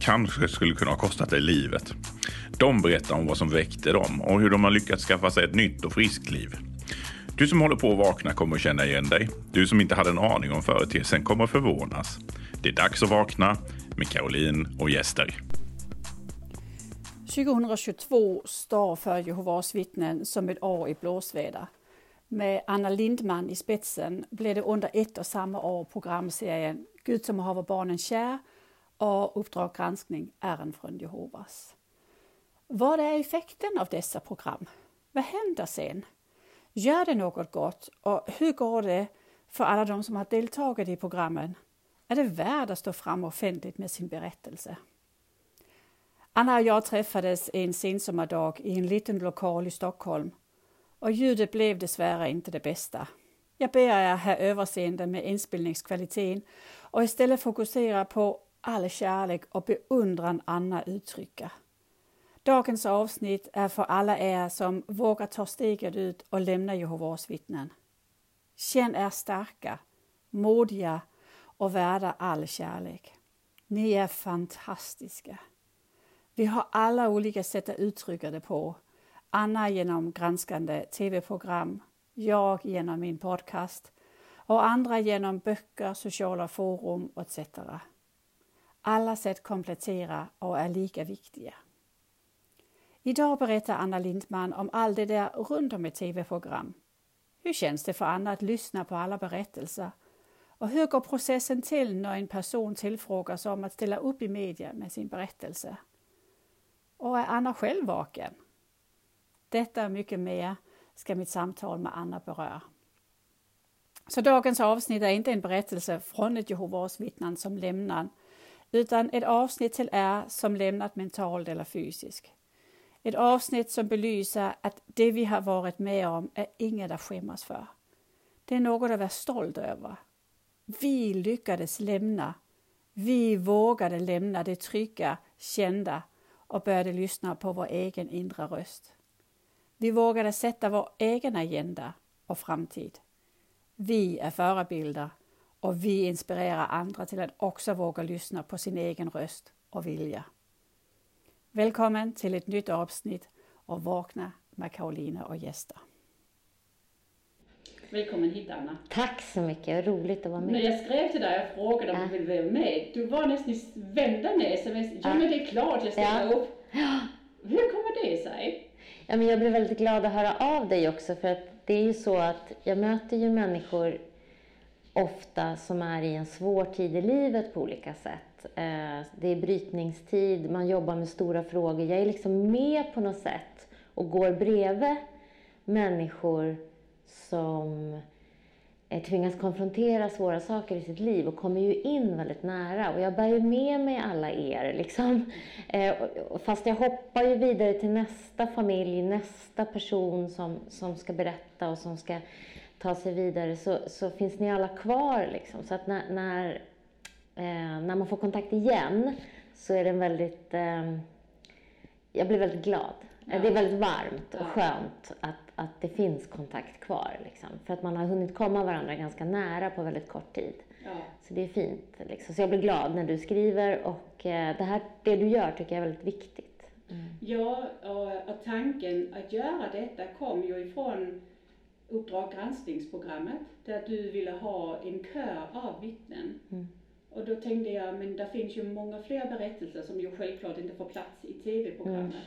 kanske skulle kunna ha kostat dig livet. De berättar om vad som väckte dem och hur de har lyckats skaffa sig ett nytt och friskt liv. Du som håller på att vakna kommer att känna igen dig. Du som inte hade en aning om företeelsen kommer att förvånas. Det är dags att vakna med Caroline och gäster. 2022 står för Jehovas vittnen som ett år i blåsväder. Med Anna Lindman i spetsen blev det under ett och samma år programserien Gud som haver barnen kär och Uppdrag granskning Ären från Jehovas. Vad är effekten av dessa program? Vad händer sen? Gör det något gott och hur går det för alla de som har deltagit i programmen? Är det värt att stå fram offentligt med sin berättelse? Anna och jag träffades en sensommardag i en liten lokal i Stockholm och ljudet blev dessvärre inte det bästa. Jag ber er ha överseende med inspelningskvaliteten och istället fokusera på all kärlek och beundran Anna uttrycker. Dagens avsnitt är för alla er som vågar ta steget ut och lämna Jehovas vittnen. Känn er starka, modiga och värda all kärlek. Ni är fantastiska. Vi har alla olika sätt att uttrycka det på. Anna genom granskande tv-program, jag genom min podcast och andra genom böcker, sociala forum etc. Alla sätt kompletterar och är lika viktiga. Idag berättar Anna Lindman om allt det där runt om ett tv-program. Hur känns det för Anna att lyssna på alla berättelser? Och hur går processen till när en person tillfrågas om att ställa upp i media med sin berättelse? Och är Anna själv vaken? Detta och mycket mer ska mitt samtal med Anna beröra. Så dagens avsnitt är inte en berättelse från ett Jehovas vittnen som lämnar utan ett avsnitt till er som lämnat mentalt eller fysiskt. Ett avsnitt som belyser att det vi har varit med om är inget att skämmas för. Det är något att vara stolt över. Vi lyckades lämna. Vi vågade lämna det trygga, kända och började lyssna på vår egen inre röst. Vi vågade sätta vår egen agenda och framtid. Vi är förebilder och vi inspirerar andra till att också våga lyssna på sin egen röst och vilja. Välkommen till ett nytt avsnitt av Vakna med Karolina och gäster. Välkommen hit Anna. Tack så mycket, roligt att vara med. När jag skrev till dig och frågade om du ville vara med, du var nästan vända med sms. Ja, men det är klart jag ställer ja. upp. Hur kommer det sig? Ja, men jag blev väldigt glad att höra av dig också för att det är ju så att jag möter ju människor ofta som är i en svår tid i livet på olika sätt. Eh, det är brytningstid, man jobbar med stora frågor. Jag är liksom med på något sätt och går bredvid människor som eh, tvingas konfrontera svåra saker i sitt liv och kommer ju in väldigt nära. Och jag bär ju med mig alla er. Liksom. Eh, fast jag hoppar ju vidare till nästa familj, nästa person som, som ska berätta och som ska ta sig vidare så, så finns ni alla kvar. Liksom. Så att när, när, eh, när man får kontakt igen så är det en väldigt... Eh, jag blir väldigt glad. Ja. Det är väldigt varmt och skönt att, att det finns kontakt kvar. Liksom. För att man har hunnit komma varandra ganska nära på väldigt kort tid. Ja. Så det är fint. Liksom. Så jag blir glad när du skriver och eh, det, här, det du gör tycker jag är väldigt viktigt. Mm. Ja, och, och tanken att göra detta kom ju ifrån Uppdrag granskningsprogrammet där du ville ha en kör av vittnen. Mm. Och då tänkte jag, men det finns ju många fler berättelser som ju självklart inte får plats i TV-programmet. Mm.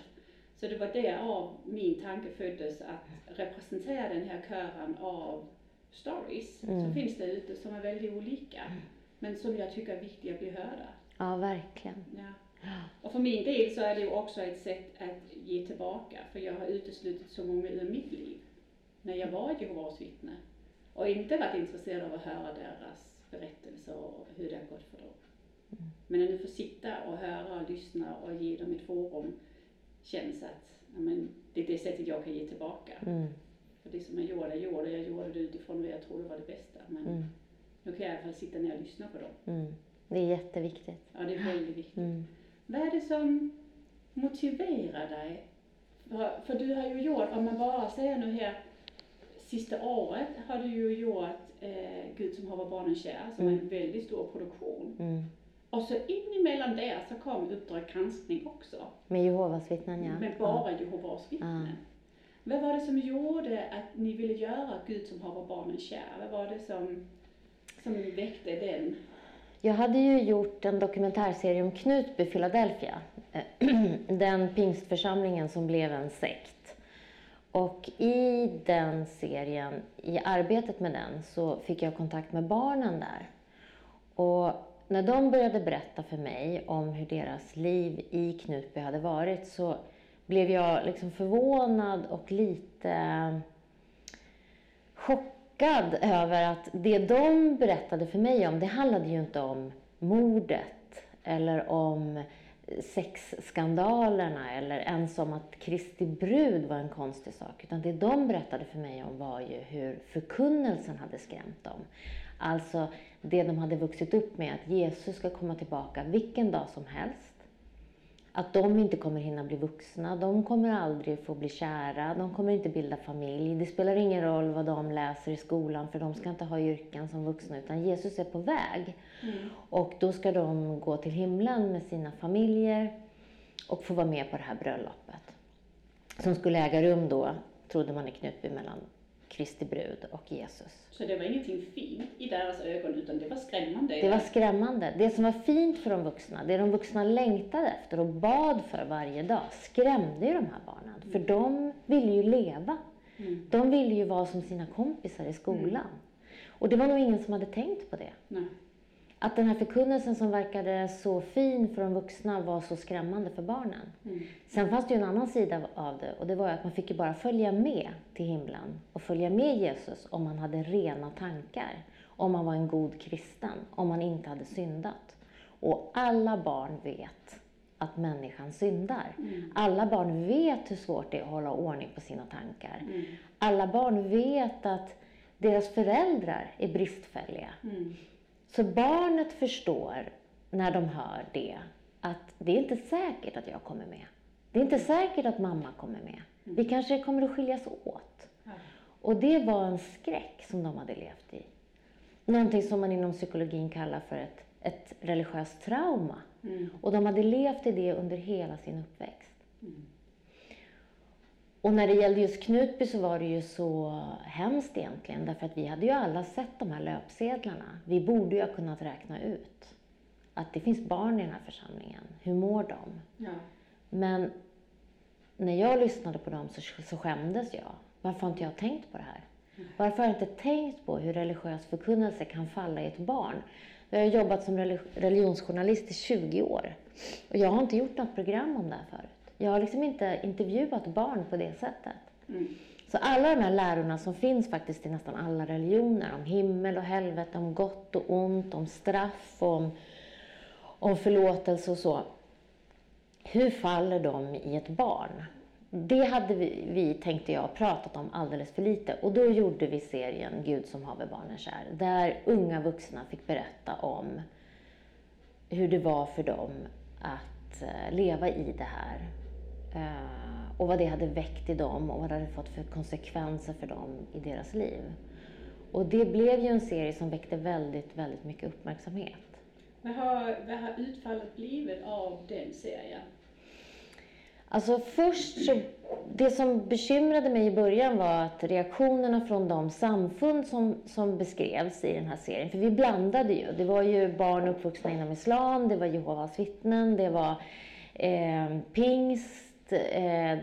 Så det var därav min tanke föddes att representera den här kören av stories mm. som finns där ute som är väldigt olika. Men som jag tycker är viktiga att bli hörda. Ja, verkligen. Ja. Och för min del så är det ju också ett sätt att ge tillbaka för jag har uteslutit så många ur mitt liv när jag var Jehovas vittne och inte varit intresserad av att höra deras berättelser och hur det har gått för dem. Men när du får sitta och höra och lyssna och ge dem ett forum känns att ja, men, det är det sättet jag kan ge tillbaka. Mm. För det som jag gjorde, jag gjorde, jag gjorde det utifrån vad jag trodde var det bästa. Men Mm. nu kan jag i alla fall sitta ner och lyssna på dem. Mm. Det är jätteviktigt. Ja, det är väldigt viktigt. Mm. Vad är det som motiverar dig? För, för du har ju gjort, om man bara säger nu här, sista året har du ju gjort eh, Gud som haver barnen kär, som är en väldigt stor produktion. Mm. Och så in emellan där så kom Uppdrag granskning också, Med Jehovas vittnen, ja. med bara Jehovas vittnen. Ja. Vad var det som gjorde att ni ville göra Gud som haver barnen kär? Vad var det som, som väckte den? Jag hade ju gjort en dokumentärserie om Knutby, Philadelphia. Den pingstförsamlingen som blev en sekt. Och i den serien, i arbetet med den, så fick jag kontakt med barnen där. Och när de började berätta för mig om hur deras liv i Knutby hade varit så blev jag liksom förvånad och lite chockad över att det de berättade för mig om, det handlade ju inte om mordet eller om sexskandalerna eller ens om att Kristi brud var en konstig sak. Utan det de berättade för mig om var ju hur förkunnelsen hade skrämt dem. Alltså det de hade vuxit upp med, att Jesus ska komma tillbaka vilken dag som helst. Att de inte kommer hinna bli vuxna, de kommer aldrig få bli kära, de kommer inte bilda familj. Det spelar ingen roll vad de läser i skolan för de ska inte ha yrken som vuxna utan Jesus är på väg. Och då ska de gå till himlen med sina familjer och få vara med på det här bröllopet. Som skulle äga rum då, trodde man i Knutby, mellan Kristi brud och Jesus. Så det var ingenting fint i deras ögon, utan det var skrämmande. Det var skrämmande. Det som var fint för de vuxna, det de vuxna längtade efter och bad för varje dag, skrämde ju de här barnen. För de ville ju leva. De ville ju vara som sina kompisar i skolan. Och det var nog ingen som hade tänkt på det. Nej. Att den här förkunnelsen som verkade så fin för de vuxna var så skrämmande för barnen. Sen fanns det ju en annan sida av det och det var ju att man fick ju bara följa med till himlen och följa med Jesus om man hade rena tankar. Om man var en god kristen, om man inte hade syndat. Och alla barn vet att människan syndar. Alla barn vet hur svårt det är att hålla ordning på sina tankar. Alla barn vet att deras föräldrar är bristfälliga. Så barnet förstår när de hör det att det är inte säkert att jag kommer med. Det är inte säkert att mamma kommer med. Vi kanske kommer att skiljas åt. Och det var en skräck som de hade levt i. Någonting som man inom psykologin kallar för ett, ett religiöst trauma. Och de hade levt i det under hela sin uppväxt. Och när det gällde just Knutby så var det ju så hemskt egentligen, därför att vi hade ju alla sett de här löpsedlarna. Vi borde ju ha kunnat räkna ut att det finns barn i den här församlingen. Hur mår de? Ja. Men när jag lyssnade på dem så, så skämdes jag. Varför har inte jag tänkt på det här? Varför har jag inte tänkt på hur religiös förkunnelse kan falla i ett barn? Jag har jobbat som relig- religionsjournalist i 20 år och jag har inte gjort något program om det här förut. Jag har liksom inte intervjuat barn på det sättet. Så alla de här lärorna som finns faktiskt i nästan alla religioner, om himmel och helvete, om gott och ont, om straff, om, om förlåtelse och så. Hur faller de i ett barn? Det hade vi, vi, tänkte jag, pratat om alldeles för lite. Och då gjorde vi serien Gud som haver barnen kär. Där unga vuxna fick berätta om hur det var för dem att eh, leva i det här. Eh, och vad det hade väckt i dem och vad det hade fått för konsekvenser för dem i deras liv. Och det blev ju en serie som väckte väldigt, väldigt mycket uppmärksamhet. Vad har, vad har utfallet blivit av den serien? Alltså först så, det som bekymrade mig i början var att reaktionerna från de samfund som, som beskrevs i den här serien, för vi blandade ju. Det var ju barn uppvuxna inom islam, det var Jehovas vittnen, det var eh, pingst, eh,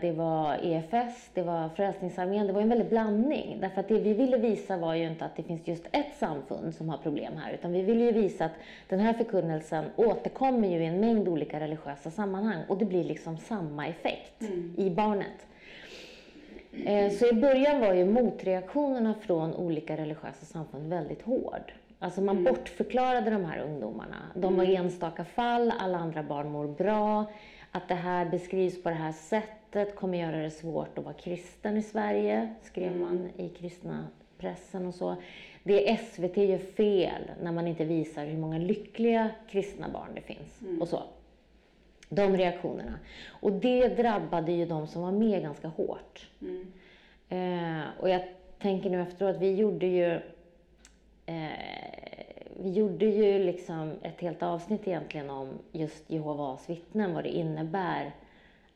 det var EFS, det var Frälsningsarmén. Det var en väldig blandning. Därför att det vi ville visa var ju inte att det finns just ett samfund som har problem här, utan vi ville ju visa att den här förkunnelsen återkommer ju i en mängd olika religiösa sammanhang och det blir liksom samma effekt i barnet. Eh, Så i början var ju motreaktionerna från olika religiösa samfund väldigt hård. Alltså man bortförklarade de här ungdomarna. De var enstaka fall, alla andra barn mår bra. Att det här beskrivs på det här sättet kommer göra det svårt att vara kristen i Sverige, skrev man i kristna pressen och så. Det SVT gör fel när man inte visar hur många lyckliga kristna barn det finns och så. De reaktionerna. Och det drabbade ju de som var med ganska hårt. Eh, och jag tänker nu efteråt, vi gjorde ju eh, vi gjorde ju liksom ett helt avsnitt egentligen om just Jehovas vittnen, vad det innebär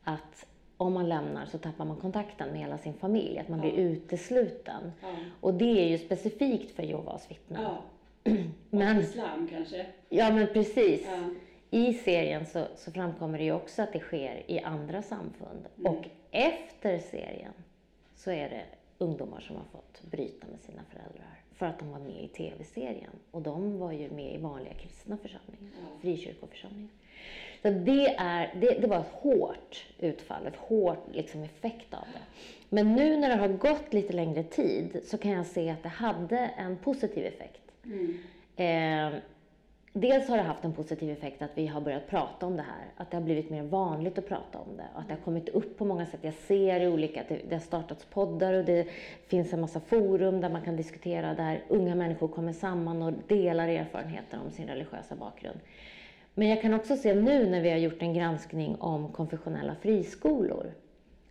att om man lämnar så tappar man kontakten med hela sin familj, att man blir utesluten. Ja. Och det är ju specifikt för Jehovas vittnen. Ja. Men- Och islam kanske? Ja, men precis. Ja. I serien så, så framkommer det ju också att det sker i andra samfund. Och efter serien så är det ungdomar som har fått bryta med sina föräldrar för att de var med i tv-serien. Och de var ju med i vanliga kristna församlingar, frikyrkoförsamlingar. Så det, är, det, det var ett hårt utfall, ett hårt liksom, effekt av det. Men nu när det har gått lite längre tid så kan jag se att det hade en positiv effekt. Eh, dels har det haft en positiv effekt att vi har börjat prata om det här. Att det har blivit mer vanligt att prata om det. Och att det har kommit upp på många sätt. Jag ser i olika, att det, det har startats poddar och det finns en massa forum där man kan diskutera där unga människor kommer samman och delar erfarenheter om sin religiösa bakgrund. Men jag kan också se nu när vi har gjort en granskning om konfessionella friskolor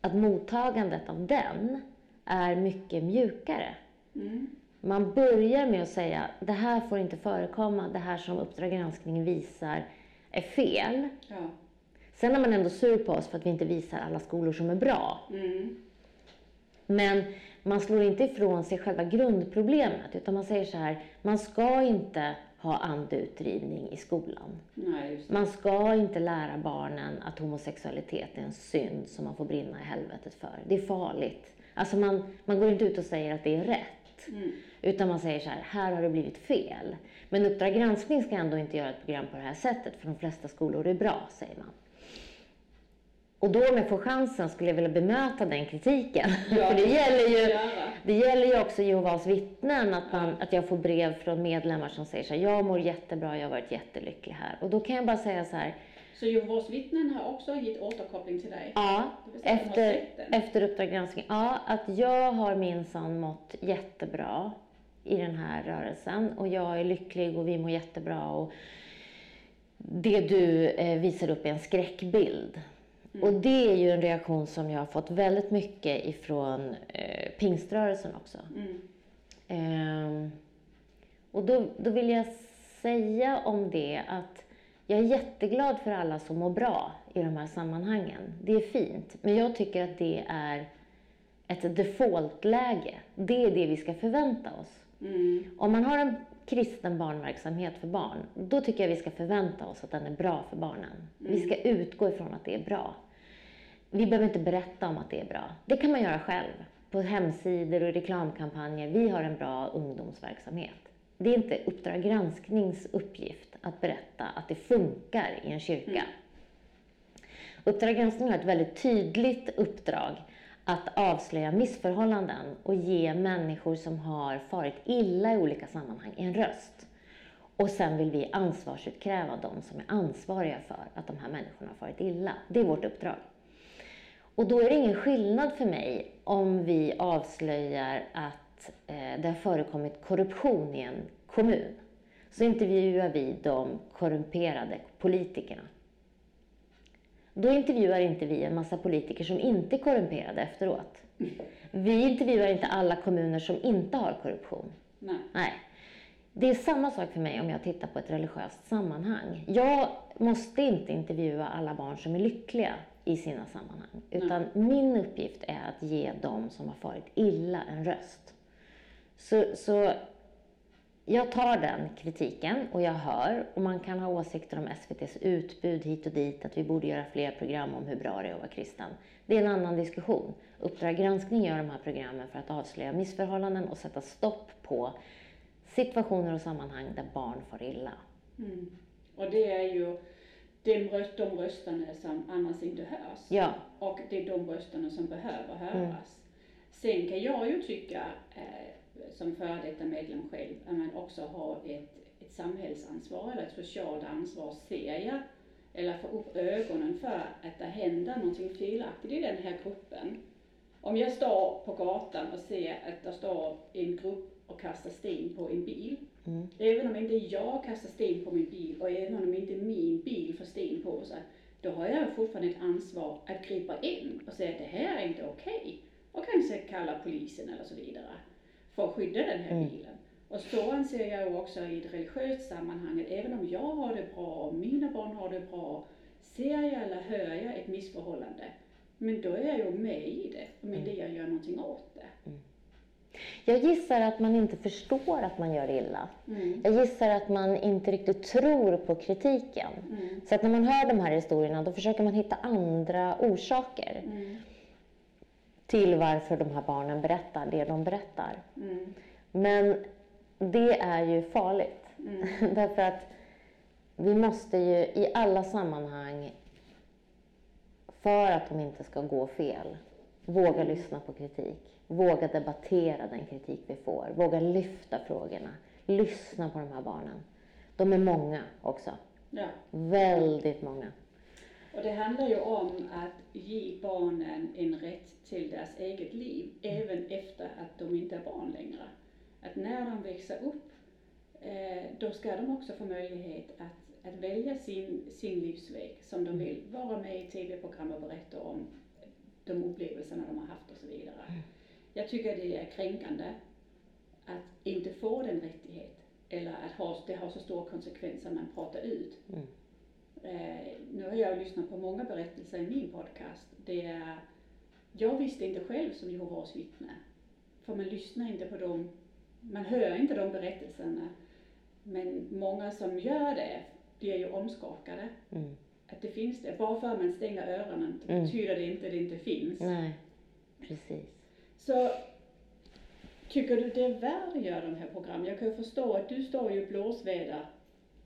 att mottagandet av den är mycket mjukare. Mm. Man börjar med att säga det här får inte förekomma, det här som Uppdrag granskning visar är fel. Ja. Sen är man ändå sur på oss för att vi inte visar alla skolor som är bra. Men man slår inte ifrån sig själva grundproblemet utan man säger så här, man ska inte ha andeutdrivning i skolan. Nej. Man ska inte lära barnen att homosexualitet är en synd som man får brinna i helvetet för. Det är farligt. Alltså man, man går inte ut och säger att det är rätt. Utan man säger så här, här har det blivit fel. Men Uppdrag granskning ska ändå inte göra ett program på det här sättet för de flesta skolor är bra, säger man. Och då om jag får chansen skulle jag vilja bemöta den kritiken. Ja, för det gäller, ju, det gäller ju också Jehovas vittnen, att, man, att jag får brev från medlemmar som säger så här, jag mår jättebra, jag har varit jättelycklig här. Och då kan jag bara säga så här, Så Jehovas vittnen har också gett återkoppling till dig? Ja, efter, efter Uppdrag granskning. Ja, att jag har minsann mått jättebra i den här rörelsen och jag är lycklig och vi mår jättebra och det du eh, visar upp är en skräckbild. Och det är ju en reaktion som jag har fått väldigt mycket ifrån eh, pingströrelsen också. Ehm, och då, då vill jag säga om det att jag är jätteglad för alla som mår bra i de här sammanhangen. Det är fint. Men jag tycker att det är ett defaultläge. Det är det vi ska förvänta oss. Om man har en kristen barnverksamhet för barn, då tycker jag vi ska förvänta oss att den är bra för barnen. Vi ska utgå ifrån att det är bra. Vi behöver inte berätta om att det är bra. Det kan man göra själv. På hemsidor och reklamkampanjer. Vi har en bra ungdomsverksamhet. Det är inte Uppdrag gransknings uppgift att berätta att det funkar i en kyrka. Uppdrag granskning har ett väldigt tydligt uppdrag att avslöja missförhållanden och ge människor som har farit illa i olika sammanhang en röst. Och sen vill vi ansvarsutkräva de som är ansvariga för att de här människorna har farit illa. Det är vårt uppdrag. Och då är det ingen skillnad för mig om vi avslöjar att eh, det har förekommit korruption i en kommun. Så intervjuar vi de korrumperade politikerna. Då intervjuar inte vi en massa politiker som inte är korrumperade efteråt. Vi intervjuar inte alla kommuner som inte har korruption. Nej. Nej. Det är samma sak för mig om jag tittar på ett religiöst sammanhang. Jag måste inte intervjua alla barn som är lyckliga i sina sammanhang. Utan min uppgift är att ge dem som har farit illa en röst. Så, så jag tar den kritiken och jag hör och man kan ha åsikter om SVTs utbud hit och dit, att vi borde göra fler program om hur bra det är att vara kristen. Det är en annan diskussion. Uppdrag granskning gör de här programmen för att avslöja missförhållanden och sätta stopp på situationer och sammanhang där barn far illa. Och det är ju de, röst, de rösterna som annars inte hörs. Ja, Och det är de rösterna som behöver höras. Sen kan jag ju tycka, eh, som före detta medlem själv, att man också har ett, ett samhällsansvar eller ett socialt ansvar, ser jag, eller få upp ögonen för att det händer någonting felaktigt i den här gruppen. Om jag står på gatan och ser att det står en grupp och kastar sten på en bil, mm. även om inte jag kastar sten på min bil och även om inte min bil får sten på sig, då har jag fortfarande ett ansvar att gripa in och säga att det här är inte okej. Okay. Och kanske kalla polisen eller så vidare för att skydda den här mm. bilen. Och så anser jag också i ett religiöst sammanhang, även om jag har det bra och mina barn har det bra, ser jag eller hör jag ett missförhållande, men då är jag ju med i det, om inte mm. jag gör någonting åt det. Mm. Jag gissar att man inte förstår att man gör illa. Mm. Jag gissar att man inte riktigt tror på kritiken. Mm. Så att när man hör de här historierna då försöker man hitta andra orsaker mm. Till varför de här barnen berättar det de berättar. Mm. Men det är ju farligt. Mm. Därför att vi måste ju i alla sammanhang, för att de inte ska gå fel, våga mm. lyssna på kritik. Våga debattera den kritik vi får. Våga lyfta frågorna. Lyssna på de här barnen. De är många också. Ja. Väldigt många. Och det handlar ju om att ge barnen en rätt till deras eget liv, mm. även efter att de inte är barn längre. Att när de växer upp, eh, då ska de också få möjlighet att, att välja sin, sin livsväg som de mm. vill. Vara med i tv-program och berätta om de upplevelserna de har haft och så vidare. Mm. Jag tycker det är kränkande att inte få den rättighet eller att ha, det har så stora konsekvenser man pratar ut. Mm. Eh, nu har jag lyssnat på många berättelser i min podcast. Det är, jag visste inte själv som Jehovas vittne. För man lyssnar inte på dem, man hör inte de berättelserna. Men många som gör det blir ju omskakade. Mm. Att det finns det. Bara för att man stänger öronen mm. betyder det inte att det inte finns. Nej, precis. Så tycker du det är värt att göra de här programmen? Jag kan ju förstå att du står ju blåsväder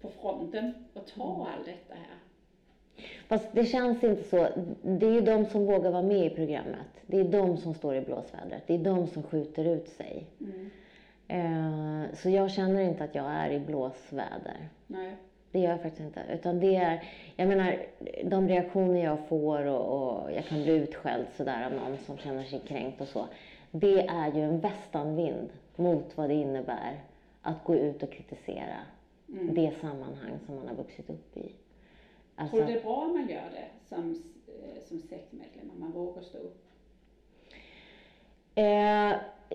på fronten och tar mm. allt detta här. Fast det känns inte så. Det är ju de som vågar vara med i programmet. Det är de som står i blåsvädret. Det är de som skjuter ut sig. Mm. Eh, så jag känner inte att jag är i blåsväder. Nej. Det gör jag faktiskt inte. Utan det är, jag menar, de reaktioner jag får och, och jag kan bli utskälld sådär av någon som känner sig kränkt och så. Det är ju en västanvind mot vad det innebär att gå ut och kritisera mm. det sammanhang som man har vuxit upp i. Alltså, Tror du det är bra om man gör det som, eh, som sektmedlem, om man vågar stå upp? Eh,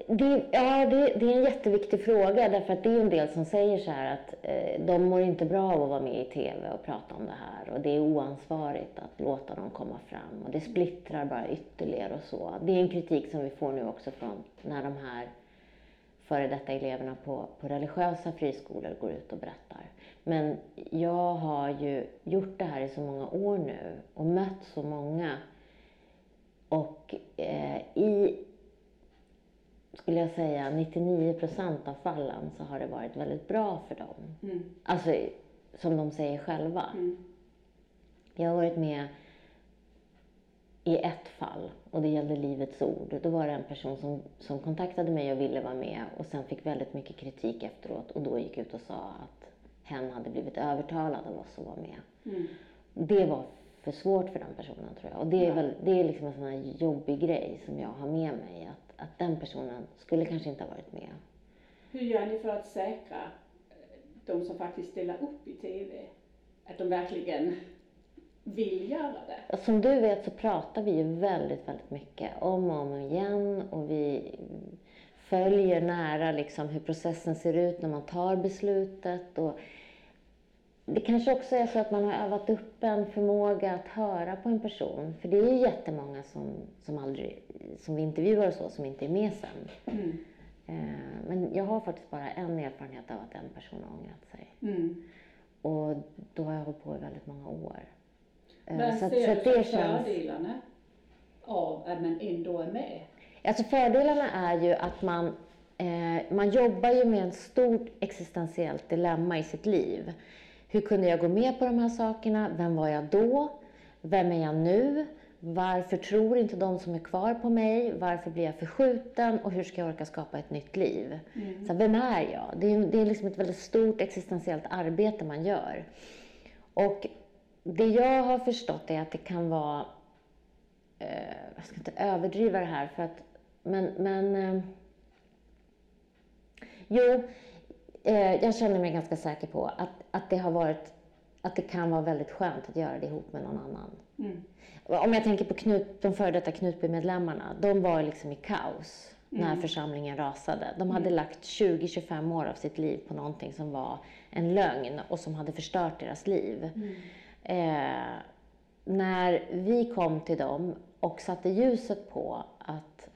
det, ja, det, det, är en jätteviktig fråga därför att det är en del som säger så här att eh, de mår inte bra av att vara med i TV och prata om det här och det är oansvarigt att låta dem komma fram och det splittrar bara ytterligare och så. Det är en kritik som vi får nu också från när de här före detta eleverna på, på religiösa friskolor går ut och berättar. Men jag har ju gjort det här i så många år nu och mött så många och eh, i skulle jag säga, 99 procent av fallen så har det varit väldigt bra för dem. Mm. Alltså, som de säger själva. Mm. Jag har varit med i ett fall och det gällde Livets Ord. Då var det en person som, som kontaktade mig och ville vara med och sen fick väldigt mycket kritik efteråt och då gick ut och sa att hen hade blivit övertalad av oss att vara med. Mm. Det var för svårt för den personen tror jag. Och det är, väl, det är liksom en sån här jobbig grej som jag har med mig. Att att den personen skulle kanske inte ha varit med. Hur gör ni för att säkra de som faktiskt ställer upp i TV, att de verkligen vill göra det? Som du vet så pratar vi ju väldigt, väldigt mycket om och om igen och vi följer nära liksom hur processen ser ut när man tar beslutet. Och det kanske också är så att man har övat upp en förmåga att höra på en person. För det är ju jättemånga som, som, aldrig, som vi intervjuar och så, som inte är med sen. Mm. Eh, men jag har faktiskt bara en erfarenhet av att en person har ångrat sig. Mm. Och då har jag hållit på i väldigt många år. Eh, men så, ser så du fördelarna av att man ändå är med? Alltså fördelarna är ju att man, eh, man jobbar ju med ett stort existentiellt dilemma i sitt liv. Hur kunde jag gå med på de här sakerna? Vem var jag då? Vem är jag nu? Varför tror inte de som är kvar på mig? Varför blir jag förskjuten? Och hur ska jag orka skapa ett nytt liv? Mm. Så vem är jag? Det är, det är liksom ett väldigt stort existentiellt arbete man gör. Och det jag har förstått är att det kan vara... Eh, jag ska inte överdriva det här, för att, men... men eh, jo, eh, jag känner mig ganska säker på att, att det har varit att det kan vara väldigt skönt att göra det ihop med någon annan. Mm. Om jag tänker på Knut, de före detta Knutby-medlemmarna, de var liksom i kaos mm. när församlingen rasade. De hade mm. lagt 20-25 år av sitt liv på någonting som var en lögn och som hade förstört deras liv. Eh, när vi kom till dem och satte ljuset på att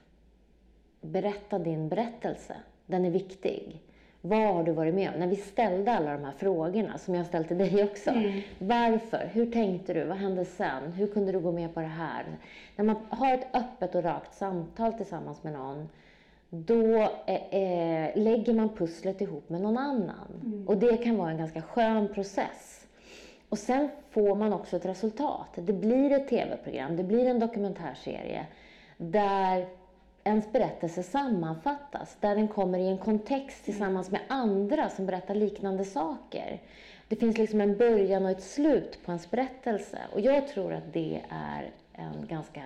berätta din berättelse, den är viktig. Vad har du varit med om? När vi ställde alla de här frågorna, som jag har ställt till dig också. Mm. Varför? Hur tänkte du? Vad hände sen? Hur kunde du gå med på det här? När man har ett öppet och rakt samtal tillsammans med någon, då eh, eh, lägger man pusslet ihop med någon annan. Mm. Och det kan vara en ganska skön process. Och sen får man också ett resultat. Det blir ett tv-program, det blir en dokumentärserie där ens berättelse sammanfattas, där den kommer i en kontext tillsammans med andra som berättar liknande saker. Det finns liksom en början och ett slut på ens berättelse. Och jag tror att det är en ganska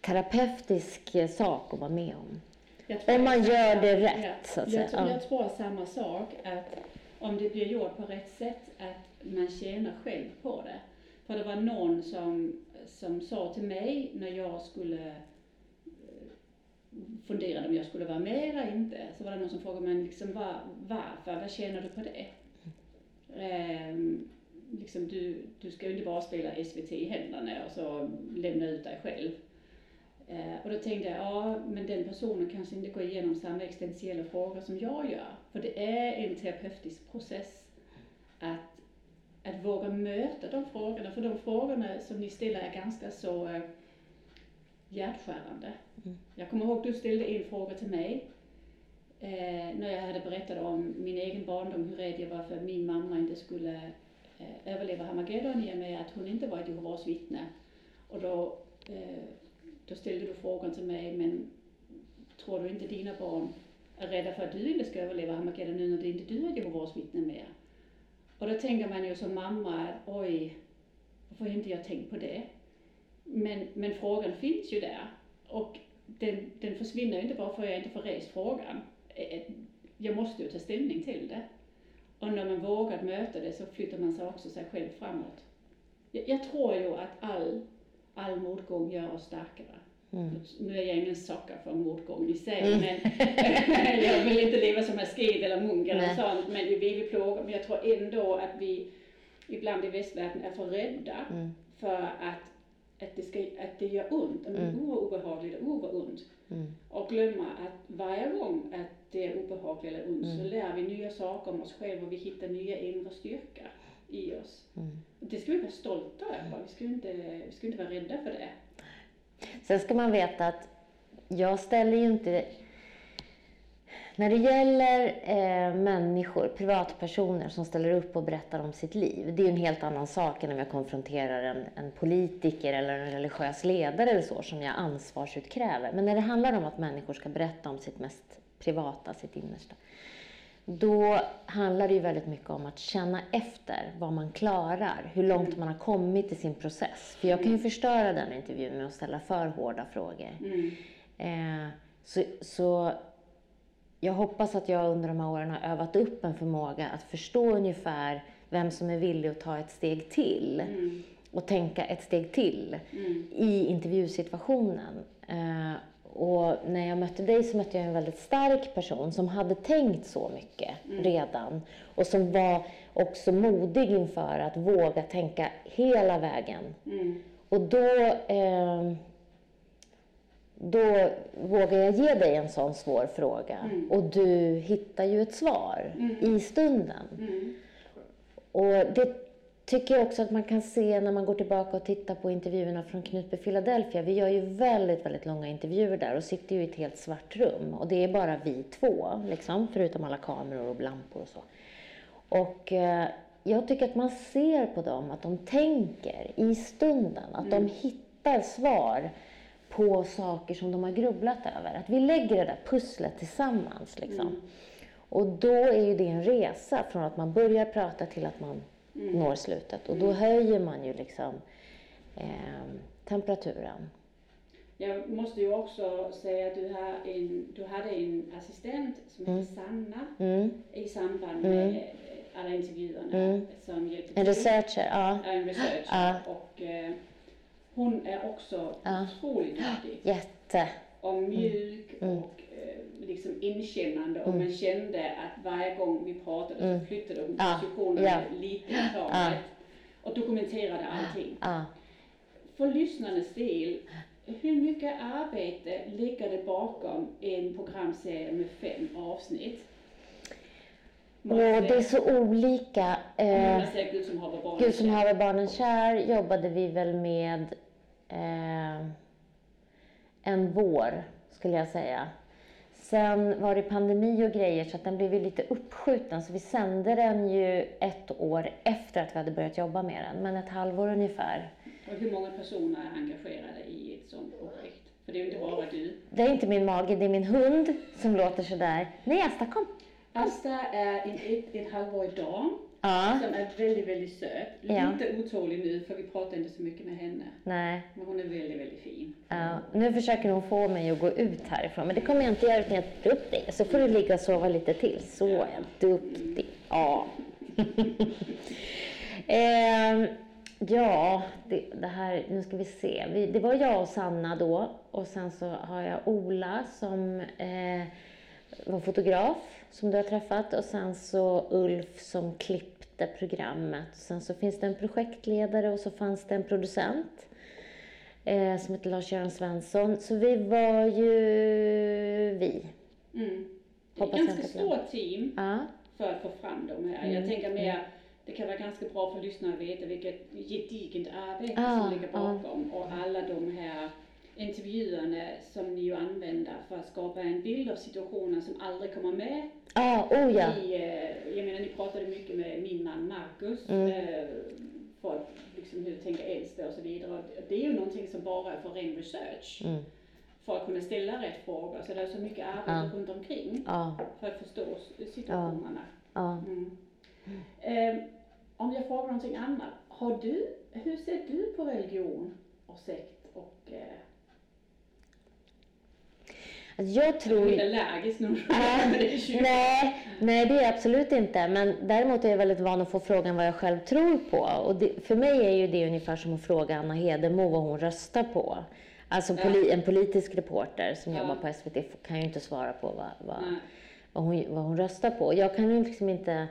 terapeutisk sak att vara med om. Om man gör det rätt, så att jag, säga. Tror, jag tror samma sak, att om det blir gjort på rätt sätt, att man tjänar själv på det. För det var någon som, som sa till mig när jag skulle eh, funderade om jag skulle vara med eller inte, så var det någon som frågade mig liksom, var, varför, vad tjänar du på det? Ehm, liksom, du, du ska ju inte bara spela SVT i händerna och så lämna ut dig själv. Uh, och då tänkte jag, ja men den personen kanske inte går igenom samma existentiella frågor som jag gör. För det är en terapeutisk process att, att våga möta de frågorna. För de frågorna som ni ställer är ganska så uh, hjärtskärande. Mm. Jag kommer ihåg att du ställde en fråga till mig eh, när jag hade berättat om min egen barndom, hur rädd jag var för att min mamma inte skulle eh, överleva Hamageddon i och med att hon inte var ett Jehovas vittne. Och då, eh, då ställde du frågan till mig, men tror du inte dina barn är rädda för att du inte ska överleva Hamageddon nu när det inte du är Jehovas vittne mer? Och då tänker man ju som mamma att oj, varför har inte jag tänkt på det? Men, men frågan finns ju där. Och den, den försvinner ju inte bara för att jag inte får rest frågan. Eh, jag måste ju ta ställning till det. Och när man vågar möta det så flyttar man sig också sig själv framåt. Jag, jag tror ju att all, all motgång gör oss starkare. Mm. Nu är jag ingen socker för motgång i sig, mm. men jag vill inte leva som asked eller munk eller sånt, men vi vill plåga. Men jag tror ändå att vi ibland i västvärlden är för rädda mm. för att att det, ska, att det gör ont, att det är mm. obehagligt och vad ont. Mm. Och glömma att varje gång att det är obehagligt eller ont mm. så lär vi nya saker om oss själva och vi hittar nya inre styrkor i oss. Mm. Det ska vi vara stolta över, vi ska, inte, vi ska inte vara rädda för det. Sen ska man veta att jag ställer ju inte när det gäller eh, människor, privatpersoner som ställer upp och berättar om sitt liv, det är en helt annan sak än om jag konfronterar en, en politiker eller en religiös ledare eller så, som jag ansvarsutkräver. Men när det handlar om att människor ska berätta om sitt mest privata, sitt innersta, då handlar det ju väldigt mycket om att känna efter vad man klarar, hur långt man har kommit i sin process. För jag kan ju förstöra den intervjun med att ställa för hårda frågor. Mm. Eh, så, så jag hoppas att jag under de här åren har övat upp en förmåga att förstå ungefär vem som är villig att ta ett steg till. Mm. Och tänka ett steg till mm. i intervjusituationen. Uh, och när jag mötte dig så mötte jag en väldigt stark person som hade tänkt så mycket mm. redan. Och som var också modig inför att våga tänka hela vägen. Mm. Och då uh, då vågar jag ge dig en sån svår fråga. Mm. Och du hittar ju ett svar mm. i stunden. Mm. Och det tycker jag också att man kan se när man går tillbaka och tittar på intervjuerna från Knutby Philadelphia. Vi gör ju väldigt, väldigt långa intervjuer där och sitter ju i ett helt svart rum. Och det är bara vi två, liksom, förutom alla kameror och lampor och så. Och eh, jag tycker att man ser på dem att de tänker i stunden, att de hittar hittar svar på saker som de har grubblat över. Att vi lägger det där pusslet tillsammans. Liksom. Mm. Och då är ju det en resa från att man börjar prata till att man Mm. når slutet. Och då höjer man ju liksom eh, temperaturen. Jag måste ju också säga att du, har en, du hade en assistent som heter Sanna Mm. i samband med eh, alla intervjuerna Mm. som hjälpte En researcher, ja. En researcher. Ja. Och eh, hon är också Ja. otroligt duktig Jätte. och mjuk Mm. och liksom inkännande och man kände att varje gång vi pratade så flyttade hon Mm. Ja. positionerna Ja. lite i taget och dokumenterade allting. För lyssnarnas del, hur mycket arbete ligger det bakom en programserie med fem avsnitt? Och det är så olika. Eh, Gud som haver barn. Gud som haver barnen kär jobbade vi väl med eh, en vår, skulle jag säga. Sen var det pandemi och grejer så att den blev lite uppskjuten. Så vi sände den ju ett år efter att vi hade börjat jobba med den. Men ett halvår ungefär. Och hur många personer är engagerade i ett sånt projekt? För det är ju inte bara du. Det är inte min mage, det är min hund som låter sådär. Nej, Asta kom. Asta är en ett, ett halvårig dam Ja, som är väldigt, väldigt söt. Ja. Lite otålig nu för vi pratar inte så mycket med henne. nej. Men hon är väldigt, väldigt fin. Ja, nu försöker hon få mig att gå ut härifrån, men det kommer jag inte göra utan jag tar upp dig. Så får du ligga och sova lite till. Så är jag duktig. Ja. Ehm, ja, det, det här, nu ska vi se. Vi, det var jag och Sanna då och sen så har jag Ola som eh, var fotograf som du har träffat och sen så Ulf som klippte programmet. Sen så finns det en projektledare och så fanns det en producent eh, som heter Lars-Göran Svensson. Så vi var ju vi. Mm. Det är ett ganska stort team Ja, för att få fram de här. Mm. Jag tänker mer, det kan vara ganska bra för lyssnare att veta vilket gediget arbete Ah, som ligger bakom och alla de här intervjuerna som ni ju använder för att skapa en bild av situationen som aldrig kommer med ah, oh ja. i, eh, jag menar ni pratade mycket med min man Marcus Mm. eh, att liksom hur tänker äldste och så vidare. Och Det är ju någonting som bara är för ren research. Mm. För att kunna ställa rätt frågor. Så det är så mycket arbete Ja. runt omkring Ja, för att förstå situationerna. ja. Mm. Eh, om jag frågar någonting annat. Har du, hur ser du på religion och sekt och eh, Alltså, jag tror... Men det är ju- nej, nej, det är jag absolut inte. Men däremot är jag väldigt van att få frågan vad jag själv tror på. Och det, för mig är ju det ungefär som att fråga Anna Hedemo vad hon röstar på. Alltså poli, en politisk reporter som Ja. jobbar på SVT kan ju inte svara på vad, vad, vad, hon, vad hon röstar på. Jag kan ju liksom inte...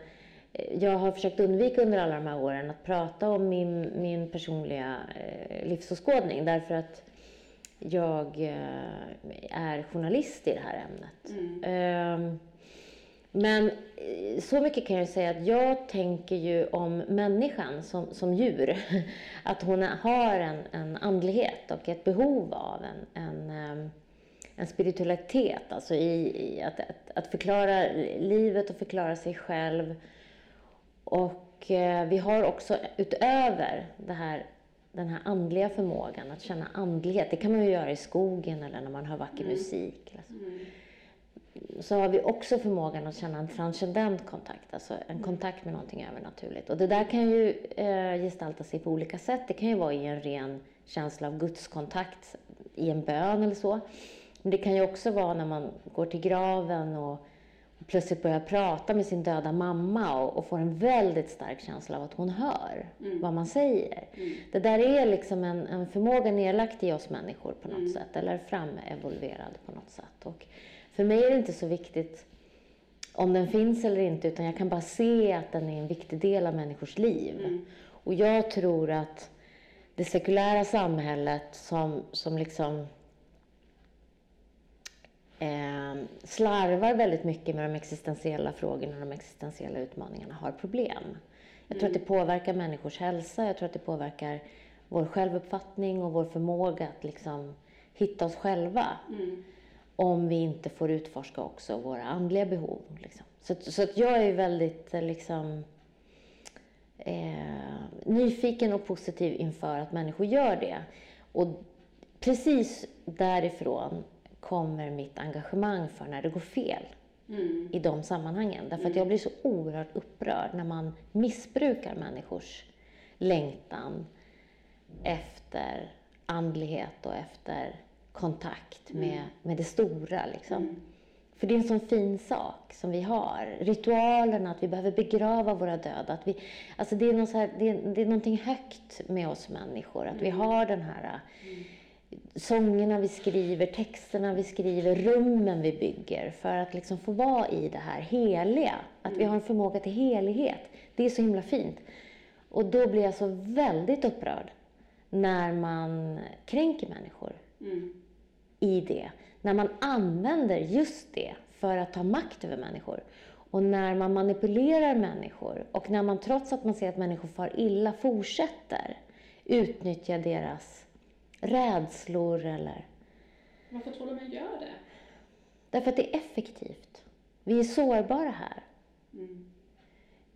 Jag har försökt undvika under alla de här åren att prata om min, min personliga eh, livsåskådning därför att jag eh, är journalist i det här ämnet. Mm. Ehm, men eh, så mycket kan jag säga att jag tänker ju om människan som, som djur. Att hon har en, en andlighet och ett behov av en, en, ehm, en spiritualitet. Alltså i, i att, att, att förklara livet och förklara sig själv. Och eh, vi har också utöver det här, den här andliga förmågan att känna andlighet. Det kan man ju göra i skogen eller när man hör vacker musik. Eller så Mm. så har vi också förmågan att känna en transcendent kontakt, alltså en kontakt med någonting övernaturligt. Och det där kan ju eh, gestalta sig på olika sätt. Det kan ju vara i en ren känsla av gudskontakt, i en bön eller så. Men det kan ju också vara när man går till graven och plötsligt börjar prata med sin döda mamma och, och får en väldigt stark känsla av att hon hör vad man säger. Det där är liksom en, en förmåga nedlagt i oss människor på något sätt, eller framevolverad på något sätt. Och för mig är det inte så viktigt om den finns eller inte, utan jag kan bara se att den är en viktig del av människors liv. Och jag tror att det sekulära samhället som, som liksom eh, slarvar väldigt mycket med de existentiella frågorna och de existentiella utmaningarna har problem. Jag tror att det påverkar människors hälsa, jag tror att det påverkar vår självuppfattning och vår förmåga att liksom hitta oss själva. Mm. Om vi inte får utforska också våra andliga behov. Liksom. Så, så att jag är väldigt eh, liksom, eh, nyfiken och positiv inför att människor gör det. Och precis därifrån kommer mitt engagemang för när det går fel Mm. i de sammanhangen. Därför att jag blir så oerhört upprörd när man missbrukar människors längtan efter andlighet och efter kontakt med, med det stora. Liksom. För det är en sån fin sak som vi har. Ritualerna, att vi behöver begrava våra döda. Att vi, alltså det, är något så här, det, är, det är någonting högt med oss människor. Att vi har den här sångerna vi skriver, texterna vi skriver, rummen vi bygger för att liksom få vara i det här heliga. Att vi har en förmåga till helighet. Det är så himla fint. Och då blir jag så väldigt upprörd när man kränker människor Mm. i det. När man använder just det för att ta makt över människor. Och när man manipulerar människor och när man trots att man ser att människor far illa fortsätter utnyttja deras rädslor eller... Varför tror du man gör det? Därför att det är effektivt. Vi är sårbara här. Mm.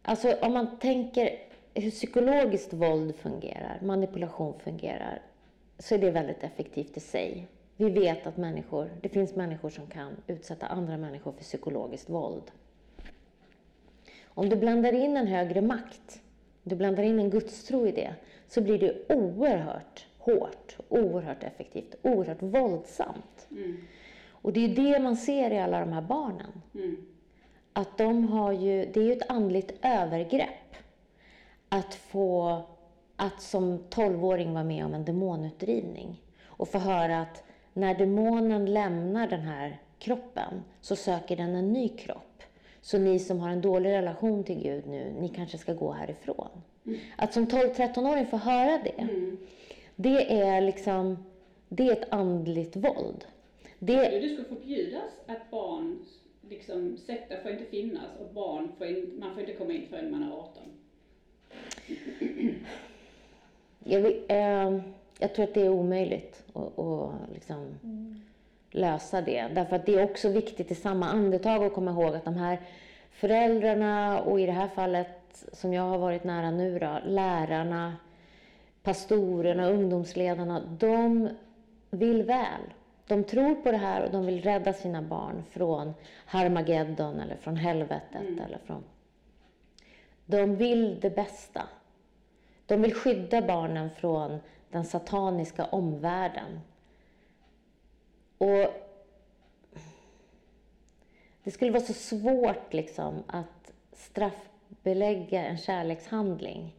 Alltså om man tänker hur psykologiskt våld fungerar, manipulation fungerar, så är det väldigt effektivt i sig. Vi vet att människor, det finns människor som kan utsätta andra människor för psykologiskt våld. Om du blandar in en högre makt, du blandar in en gudstro i det, så blir det oerhört hårt, oerhört effektivt, oerhört våldsamt. Mm. Och det är det man ser i alla de här barnen. Mm. Att de har ju, det är ju ett andligt övergrepp. Att få, att som tolvåring vara med om en demonutdrivning. Och få höra att när demonen lämnar den här kroppen så söker den en ny kropp. Så ni som har en dålig relation till Gud nu, ni kanske ska gå härifrån. Att som 12-13-åring få höra det, Mm. Det är liksom, det är ett andligt våld. Det, Det skulle förbjudas att barn, liksom, sekter får inte finnas och barn får in, man får inte komma in förrän man är 18. Jag, vill, eh, jag tror att det är omöjligt att, att liksom lösa det. Därför att det är också viktigt i samma andetag att komma ihåg att de här föräldrarna och i det här fallet som jag har varit nära nu då, lärarna, pastorerna, ungdomsledarna, de vill väl. De tror på det här och de vill rädda sina barn från Harmageddon eller från helvetet eller från... De vill det bästa. De vill skydda barnen från den sataniska omvärlden. Och det skulle vara så svårt liksom att straffbelägga en kärlekshandling.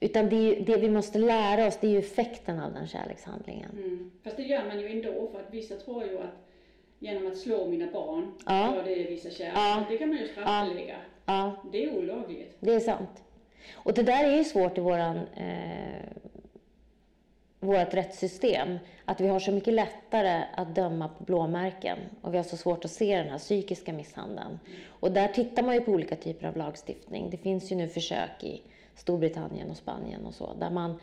Utan det, ju, det vi måste lära oss, det är ju effekten av den kärlekshandlingen. Mm. Fast det gör man ju ändå för att vissa tror ju att genom att slå mina barn, Ja. ja. det vissa kärlek. Ja. Det kan man ju straffbelägga. Ja, Det är olagligt. det är sant. Och det där är ju svårt i våran, eh, vårt rättssystem. Att vi har så mycket lättare att döma på blåmärken och vi har så svårt att se den här psykiska misshandeln. Och där tittar man ju på olika typer av lagstiftning. Det finns ju nu försök i Storbritannien och Spanien och så, där man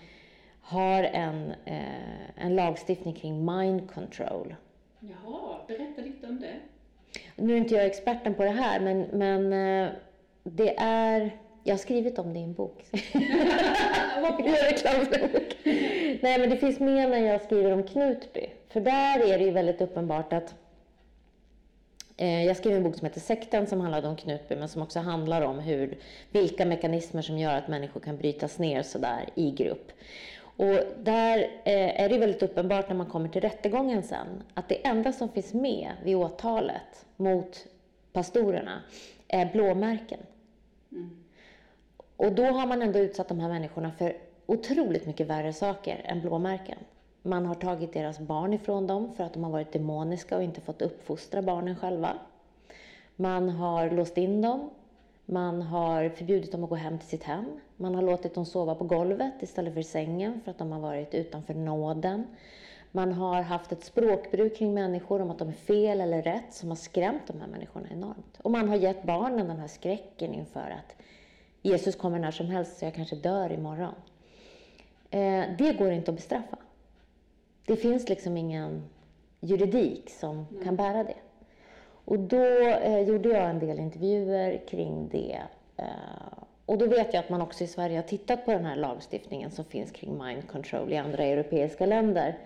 har en, eh, en lagstiftning kring mind control. Jaha, berätta lite om det. Nu är inte jag experten på det här, men, men eh, det är... Jag har skrivit om det i en bok. Nej, men det finns med när jag skriver om Knutby. För där är det ju väldigt uppenbart att jag skrev en bok som heter Sekten som handlade om Knutby men som också handlar om hur, vilka mekanismer som gör att människor kan brytas ner sådär i grupp. Och där eh, är det väldigt uppenbart när man kommer till rättegången sen att det enda som finns med vid åtalet mot pastorerna är blåmärken. Och då har man ändå utsatt de här människorna för otroligt mycket värre saker än blåmärken. Man har tagit deras barn ifrån dem för att de har varit demoniska och inte fått uppfostra barnen själva. Man har låst in dem. Man har förbjudit dem att gå hem till sitt hem. Man har låtit dem sova på golvet istället för i sängen för att de har varit utanför nåden. Man har haft ett språkbruk kring människor om att de är fel eller rätt som har skrämt de här människorna enormt. Och man har gett barnen den här skräcken inför att Jesus kommer när som helst så jag kanske dör imorgon. Eh, det går inte att bestraffa. Det finns liksom ingen juridik som kan bära det. Och då eh, gjorde jag en del intervjuer kring det. Eh, Och då vet jag att man också i Sverige har tittat på den här lagstiftningen som finns kring mind control i andra europeiska länder.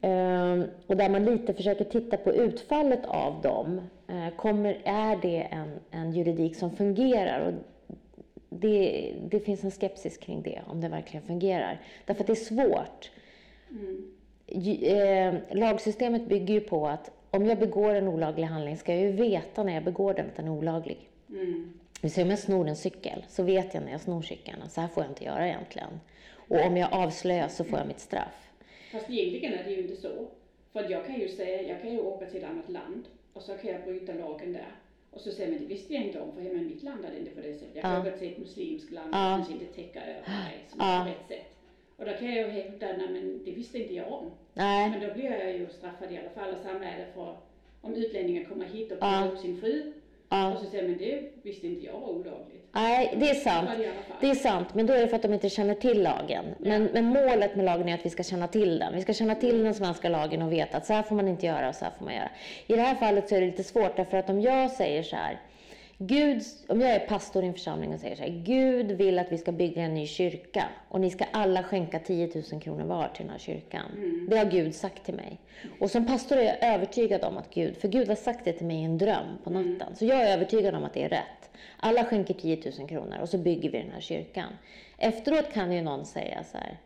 Ehm, och där man lite försöker titta på utfallet av dem. Ehm, kommer, är det en, en juridik som fungerar? Och det, det finns en skepsis kring det, om det verkligen fungerar. Därför att det är svårt. Mm. Eh, lagsystemet bygger ju på att om jag begår en olaglig handling ska jag ju veta när jag begår den att den är olaglig. Mm. Så om jag snor en cykel så vet jag när jag snor cykeln att så här får jag inte göra egentligen. Och om jag avslöjas så får jag mitt straff. Fast egentligen är det ju inte så. För jag kan ju säga, jag kan ju åka till ett annat land och så kan jag bryta lagen där. Och så säger man, det visste jag inte om, för hemma i mitt land är det inte på det sättet. Jag kan ja. åka till ett muslimskt land och kanske inte täcka över mig som ja. på rätt sätt. Och då kan jag ju hävda, nej men det visste inte jag om. Nej. Men då blir jag ju straffad i alla fall. Och samma är det för om utlänningar kommer hit och plockar upp sin fru Ja. Och så säger men det visste inte jag var olagligt. Nej, det är sant. Det är sant, men då är det för att de inte känner till lagen. Men, men målet med lagen är att vi ska känna till den. Vi ska känna till den svenska lagen och veta att så här får man inte göra och så här får man göra. I det här fallet så är det lite svårt därför att om jag säger så här Gud, om jag är pastor i en församling och säger så här, Gud vill att vi ska bygga en ny kyrka och ni ska alla skänka 10 000 kronor var till den här kyrkan. Mm. Det har Gud sagt till mig. Och som pastor är jag övertygad om att Gud, för Gud har sagt det till mig i en dröm på mm. natten. Mm. Så jag är övertygad om att det är rätt. Alla skänker 10 000 kronor och så bygger vi den här kyrkan. Efteråt kan ju någon säga så här,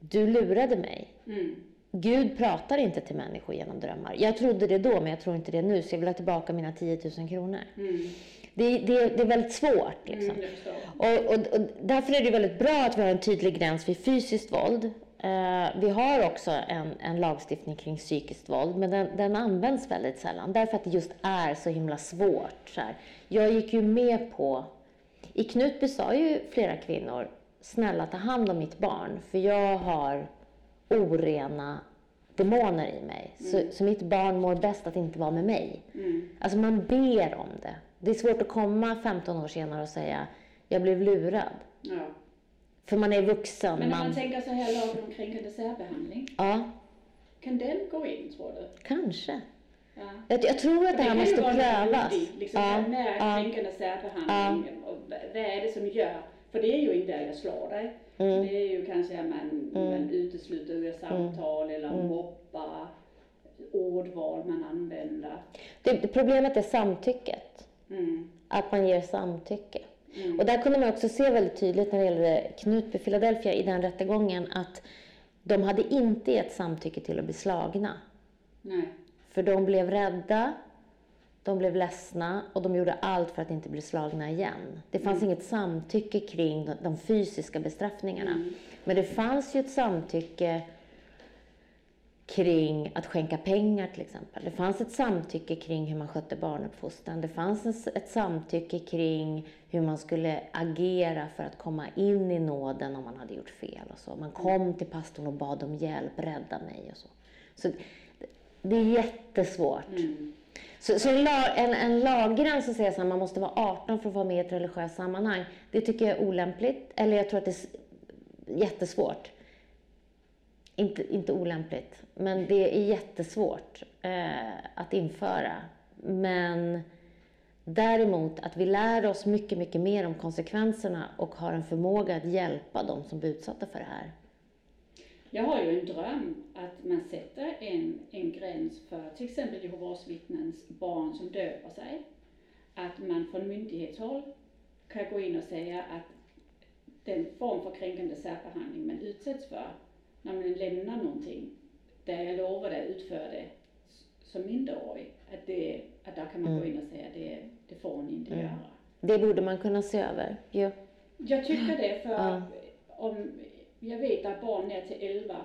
du lurade mig. Mm. Gud pratar inte till människor genom drömmar. Jag trodde det då, men jag tror inte det nu, så jag vill ha tillbaka mina 10 000 kronor. Mm. Det, det, det, är väldigt svårt. Liksom. Mm, och, och, och, därför är det väldigt bra att vi har en tydlig gräns vid fysiskt våld. Uh, vi har också en, en lagstiftning kring psykiskt våld, men den, den, används väldigt sällan. Därför att det just är så himla svårt. Så här. Jag gick ju med på... I Knutby sa ju flera kvinnor, snälla ta hand om mitt barn, för jag har orena demoner i mig. Mm. Så, så, mitt barn mår bäst att inte vara med mig. Mm. Alltså man ber om det. Det är svårt att komma 15 år senare och säga, jag blev lurad. Ja. För man är vuxen. Men om man, man tänker så här lagen om kränkande särbehandling. Ja. Kan den gå in tror du? Kanske. Ja. Jag, jag, tror att det, det här måste prövas. liksom, ja. När ja. kränkande särbehandling, ja. och vad är det som gör för det är ju inte jag slår dig. Mm. Det är ju kanske att man, mm. man utesluter ur samtal eller mm. mobbar, ordval man använder. Det, problemet är samtycket. Mm. Att man ger samtycke. Mm. Och där kunde man också se väldigt tydligt när det gällde Knutby Philadelphia i den rättegången att de hade inte gett samtycke till att bli slagna. Nej. För de blev rädda de blev ledsna och de gjorde allt för att inte bli slagna igen. Det fanns mm. inget samtycke kring de fysiska bestraffningarna. Mm. Men det fanns ju ett samtycke kring att skänka pengar till exempel. Det fanns ett samtycke kring hur man skötte barnuppfostran. Det fanns ett samtycke kring hur man skulle agera för att komma in i nåden om man hade gjort fel och så. Man kom till pastorn och bad om hjälp, rädda mig och så. Så det är jättesvårt. Mm. Så, så en, en laggräns att säga att man måste vara 18 för att vara med i ett religiöst sammanhang, det tycker jag är olämpligt. Eller jag tror att det är jättesvårt. Inte, inte olämpligt, men det är jättesvårt eh, att införa. Men däremot att vi lär oss mycket, mycket mer om konsekvenserna och har en förmåga att hjälpa de som blir utsatta för det här. Jag har ju en dröm att man sätter en, en gräns för till exempel Jehovas vittnens barn som döper sig. Att man från myndighetshåll kan gå in och säga att den form för kränkande särbehandling man utsätts för när man lämnar någonting där jag lovar att utföra det som minderårig, att, det, att där kan man mm. gå in och säga att det, det får ni inte mm. göra. Det borde man kunna se över, jo. Jag tycker det, för ja. om jag vet att barn ner till 11,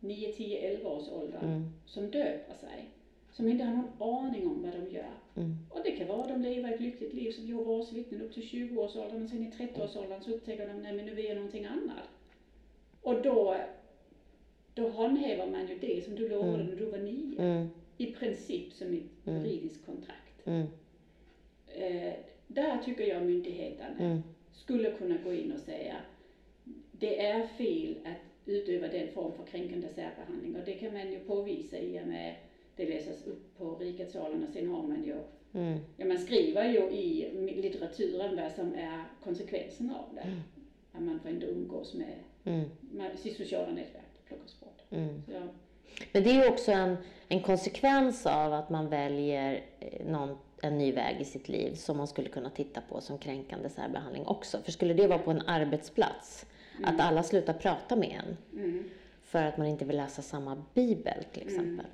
9, 10, 11 års ålder mm. som döper sig, som inte har någon aning om vad de gör. Mm. Och det kan vara att de lever ett lyckligt liv som Jehovas vittnen upp till 20-årsåldern och sen i 30-årsåldern så upptäcker de, nej men nu vill jag någonting annat. Och då, då handhäver man ju det som du lovade mm. när du var nio. Mm. I princip som ett mm. juridiskt kontrakt. Mm. Eh, där tycker jag myndigheterna mm. skulle kunna gå in och säga det är fel att utöva den form för kränkande särbehandling och det kan man ju påvisa i och med det läses upp på rikets salen och sen har man ju Mm. Ja, man skriver ju i litteraturen vad som är konsekvenserna av det. Mm. Att man får inte umgås med, mm. med sitt sociala nätverk, plockas bort. Mm. Ja. Men det är ju också en, en konsekvens av att man väljer eh, någon, en ny väg i sitt liv som man skulle kunna titta på som kränkande särbehandling också. För skulle det vara på en arbetsplats, mm. att alla slutar prata med en mm. för att man inte vill läsa samma bibel till mm. exempel,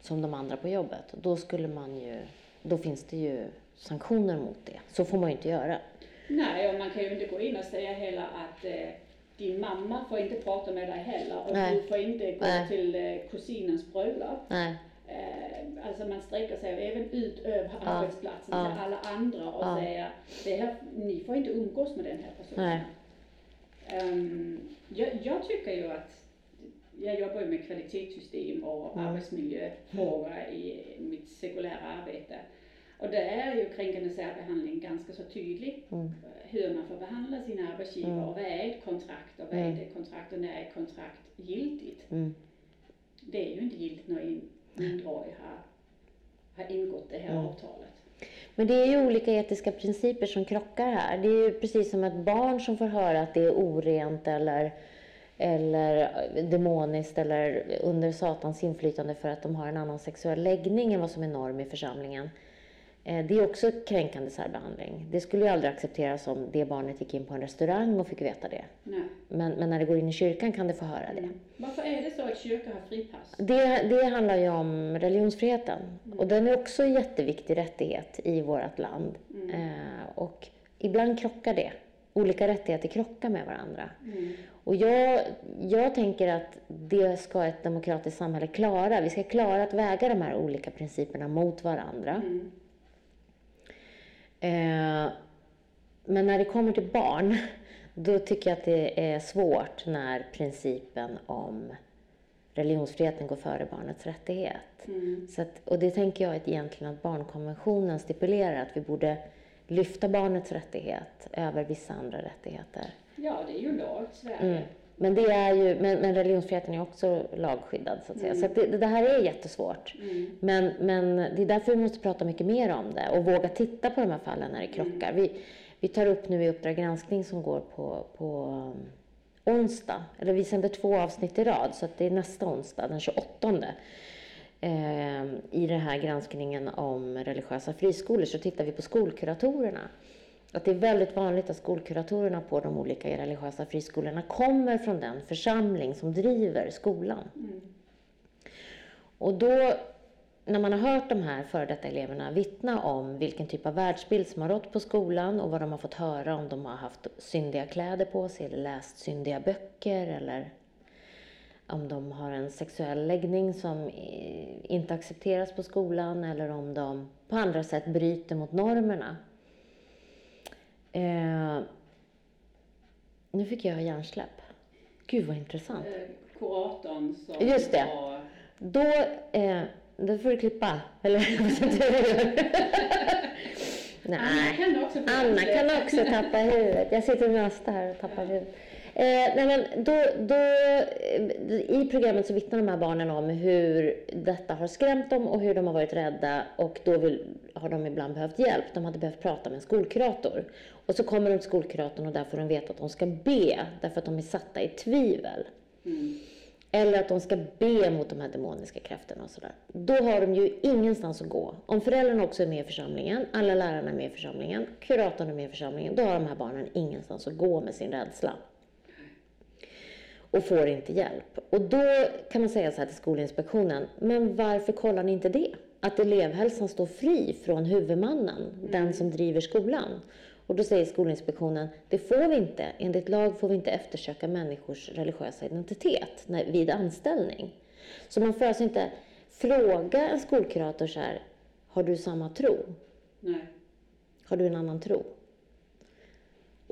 som de andra på jobbet, då skulle man ju, då finns det ju sanktioner mot det. Så får man ju inte göra. Nej, och man kan ju inte gå in och säga heller att eh, din mamma får inte prata med dig heller och Nej. du får inte gå Nej. till eh, kusinens bröllop. Nej. Eh, alltså man sträcker sig även ut över ja. arbetsplatsen ja. till alla andra och ja. säger det här, ni får inte umgås med den här personen. Um, jag, jag, tycker ju att jag jobbar ju med kvalitetssystem och mm. arbetsmiljöfrågor i mitt sekulära arbete. Och det är ju kränkande särbehandling ganska så tydlig. Mm. Hur man får behandla sina arbetsgivare mm. och vad är ett kontrakt och vad är mm. det kontrakt och när är ett kontrakt giltigt. Mm. Det är ju inte giltigt när en minderårig har, har ingått det här mm. avtalet. Men det är ju olika etiska principer som krockar här. Det är ju precis som ett barn som får höra att det är orent eller, eller demoniskt eller under Satans inflytande för att de har en annan sexuell läggning än vad som är norm i församlingen. Eh, det är också kränkande särbehandling. Det skulle ju aldrig accepteras om det barnet gick in på en restaurang och fick veta det. Men, men, när det går in i kyrkan kan det få höra det. Mm. Varför är det så att kyrkan har fripass? Det, det handlar ju om religionsfriheten. Mm. Och den är också en jätteviktig rättighet i vårt land. Mm. Eh, och ibland krockar det. Olika rättigheter krockar med varandra. Mm. Och jag, jag tänker att det ska ett demokratiskt samhälle klara. Vi ska klara att väga de här olika principerna mot varandra. Eh, men när det kommer till barn, då tycker jag att det är svårt när principen om religionsfriheten går före barnets rättighet. Mm. Så att, och det tänker jag egentligen att barnkonventionen stipulerar, att vi borde lyfta barnets rättighet över vissa andra rättigheter. Ja, det är ju lag i Sverige. Mm. Men, det är ju, men, men religionsfriheten är också lagskyddad så att säga. Mm. Så att det, det, här är jättesvårt. Mm. Men, men det är därför vi måste prata mycket mer om det och våga titta på de här fallen när det krockar. Mm. Vi, vi tar upp nu i Uppdrag granskning som går på, på um, onsdag, eller vi sänder två avsnitt i rad så att det är nästa onsdag, den 28 eh, i den här granskningen om religiösa friskolor så tittar vi på skolkuratorerna att det är väldigt vanligt att skolkuratorerna på de olika religiösa friskolorna kommer från den församling som driver skolan. Mm. Och då, när man har hört de här före detta eleverna vittna om vilken typ av världsbild som har rått på skolan och vad de har fått höra om de har haft syndiga kläder på sig eller läst syndiga böcker eller om de har en sexuell läggning som inte accepteras på skolan eller om de på andra sätt bryter mot normerna Eh, nu fick jag hjärnsläpp. Gud vad intressant. Eh, kuratorn som Just det. Var... Då, eh, då får du klippa. Eller. Nej. Anna kan också, Anna kan också tappa huvudet. Jag sitter och nästa här och tappar huvudet. Eh, nej men då, då, I programmet så vittnar de här barnen om hur detta har skrämt dem och hur de har varit rädda och då vill, har de ibland behövt hjälp. De hade behövt prata med en skolkurator. Och så kommer de till skolkuratorn och där får de veta att de ska be därför att de är satta i tvivel. Mm. Eller att de ska be mot de här demoniska krafterna och sådär. Då har de ju ingenstans att gå. Om föräldrarna också är med i församlingen, alla lärarna är med i församlingen, kuratorn är med i församlingen, då har de här barnen ingenstans att gå med sin rädsla och får inte hjälp. Och då kan man säga så här till Skolinspektionen, men varför kollar ni inte det? Att elevhälsan står fri från huvudmannen, mm. den som driver skolan. Och då säger Skolinspektionen, det får vi inte. Enligt lag får vi inte eftersöka människors religiösa identitet när, vid anställning. Så man får alltså inte fråga en skolkurator så här, har du samma tro? Nej. Har du en annan tro?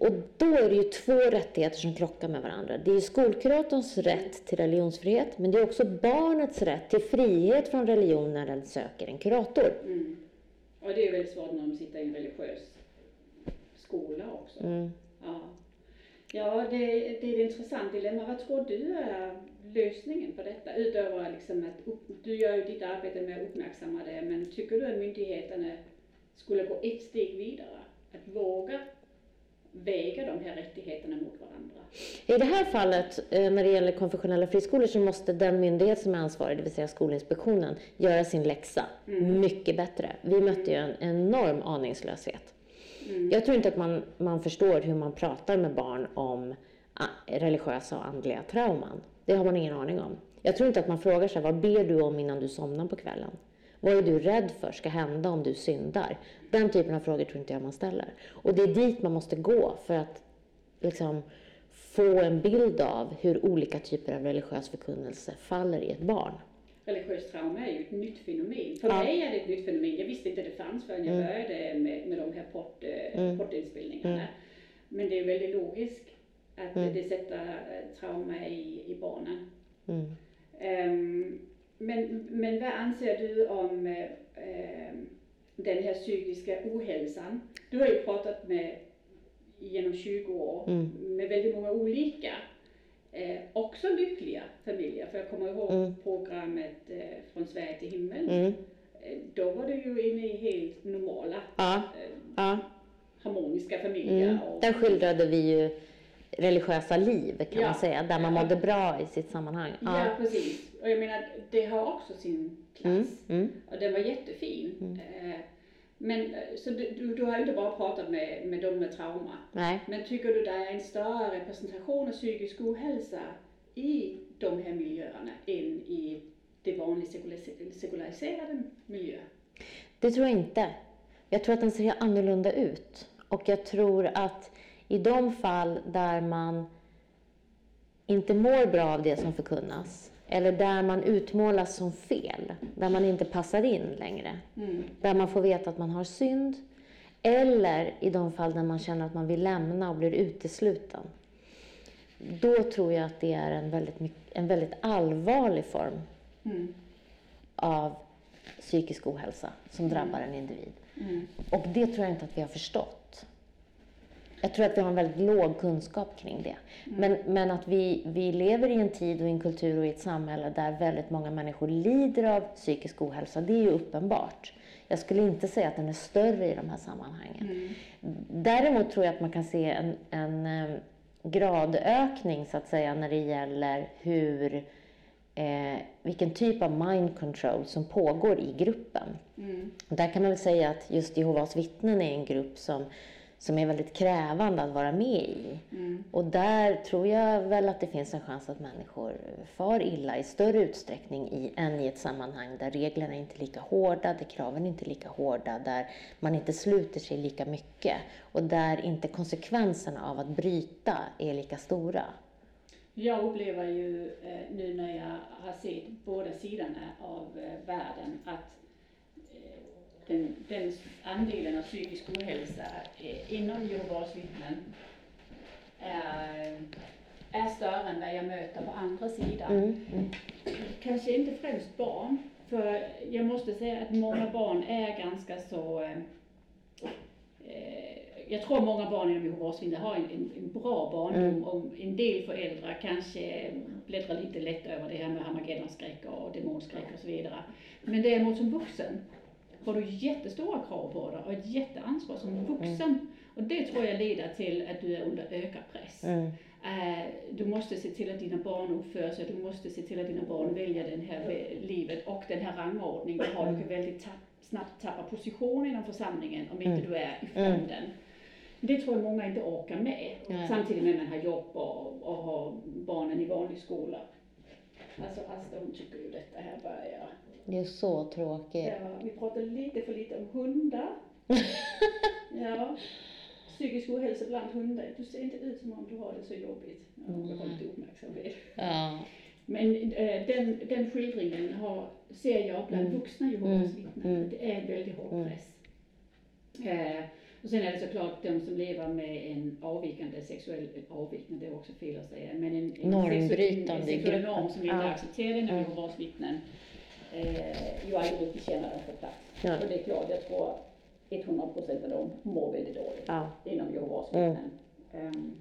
Och då är det ju två rättigheter som krockar med varandra. Det är skolkuratorns rätt till religionsfrihet, men det är också barnets rätt till frihet från religion när den söker en kurator. Mm. Och det är väldigt svårt när de sitter i en religiös skola också. Mm. Ja, ja det, det är ett intressant dilemma. Vad tror du är lösningen på detta? Utöver liksom att du gör ju ditt arbete med att uppmärksamma det, men tycker du att myndigheterna skulle gå ett steg vidare. Att våga väga de här rättigheterna mot varandra. I det här fallet, eh, när det gäller konfessionella friskolor, så måste den myndighet som är ansvarig, det vill säga Skolinspektionen, göra sin läxa Mm. mycket bättre. Vi mötte ju en enorm aningslöshet. Mm. Jag tror inte att man, man förstår hur man pratar med barn om ah, religiösa och andliga trauman. Det har man ingen aning om. Jag tror inte att man frågar sig, vad ber du om innan du somnar på kvällen? Vad är du rädd för ska hända om du syndar? Den typen av frågor tror inte jag man ställer. Och det är dit man måste gå för att liksom, få en bild av hur olika typer av religiös förkunnelse faller i ett barn. Religiöst trauma är ju ett nytt fenomen. För Ja. mig är det ett nytt fenomen. Jag visste inte det fanns förrän jag började med, med de här port, eh, Mm. portinspelningarna. Men det är väldigt logiskt att Mm. det sätter eh, trauma i, i barnen. Mm. Men, men vad anser du om eh, den här psykiska ohälsan? Du har ju pratat med genom 20 år Mm. med väldigt många olika, eh, också lyckliga familjer. För jag kommer ihåg Mm. programmet eh, Från Sverige till himmel. Mm. Eh, då var du ju inne i helt normala, Ja, eh, ja. harmoniska familjer. Mm. Och, Där skildrade vi ju religiösa liv kan Ja. man säga, där man mådde bra i sitt sammanhang. ja, precis. Och jag menar, det har också sin Mm. plats. Mm. Och den var jättefin. Eh, Men eh, så du, du, har inte bara pratat med, med dem med trauma. Nej. Men tycker du det är en större representation av psykisk ohälsa i de här miljöerna än i det vanliga sekulariserade miljö? Det tror jag inte. Jag tror att den ser annorlunda ut. Och jag tror att i de fall där man inte mår bra av det som förkunnas, eller där man utmålas som fel, där man inte passar in längre, där man får veta att man har synd, eller i de fall där man känner att man vill lämna och blir utesluten. Då tror jag att det är en väldigt, en väldigt allvarlig form Mm. av psykisk ohälsa som drabbar en individ. Och det tror jag inte att vi har förstått. Jag tror att vi har en väldigt låg kunskap kring det. Men, men att vi, vi lever i en tid och i en kultur och i ett samhälle där väldigt många människor lider av psykisk ohälsa, det är ju uppenbart. Jag skulle inte säga att den är större i de här sammanhangen. Däremot tror jag att man kan se en, en eh, gradökning så att säga när det gäller hur, eh, vilken typ av mind control som pågår i gruppen. Där kan man väl säga att just Jehovas vittnen är en grupp som, som är väldigt krävande att vara med i. Och där tror jag väl att det finns en chans att människor far illa i större utsträckning i, än i ett sammanhang där reglerna inte är lika hårda, där kraven inte är lika hårda, där man inte sluter sig lika mycket och där inte konsekvenserna av att bryta är lika stora. Jag upplever ju eh, nu när jag har sett båda sidorna av eh, världen att eh, den, den andelen av psykisk ohälsa eh, inom Jehovas vittnen är, är större än vad jag möter på andra sidan. Mm, Kanske inte främst barn, för jag måste säga att många barn är ganska så eh, eh, jag tror många barn inom Jehovas vittnen har en, en, en bra barndom Mm. och en del föräldrar kanske bläddrar lite lätt över det här med Harmagedonskräck och demonskräck och så vidare. Men däremot som vuxen har du jättestora krav på dig och ett jätteansvar som vuxen. Och det tror jag leder till att du är under ökad press. Mm. Eh, Du måste se till att dina barn uppför sig, du måste se till att dina barn väljer det här ve- livet och den här rangordningen du har. Du kan väldigt ta- snabbt tappa position inom församlingen om inte du är i fronten. Det tror jag många inte orkar med. Nej. Samtidigt med att man har jobb och, och har barnen i vanlig skola. Alltså Asta hon tycker ju detta här börjar. Det är så tråkigt. Ja, vi pratar lite för lite om hundar. ja. Psykisk ohälsa bland hundar. Du ser inte ut som om du har det så jobbigt. Ja, jag har lite uppmärksamhet. Ja. Men eh, den, den skildringen har, ser jag bland Mm. vuxna Jehovas Mm. vittnen. Mm. Det är en väldigt hård Mm. press. Eh, och sen är det såklart de som lever med en avvikande sexuell, avvikande det är också fel att säga, men en, en, en sexuell norm som vi inte Ja. accepterar inom Mm. Jehovas vittnen. Eh, ju aldrig känner dem på plats. Ja. Och det är klart, jag tror 100% av dem mår väldigt dåligt Ja. inom Jehovas Mm. Ehm,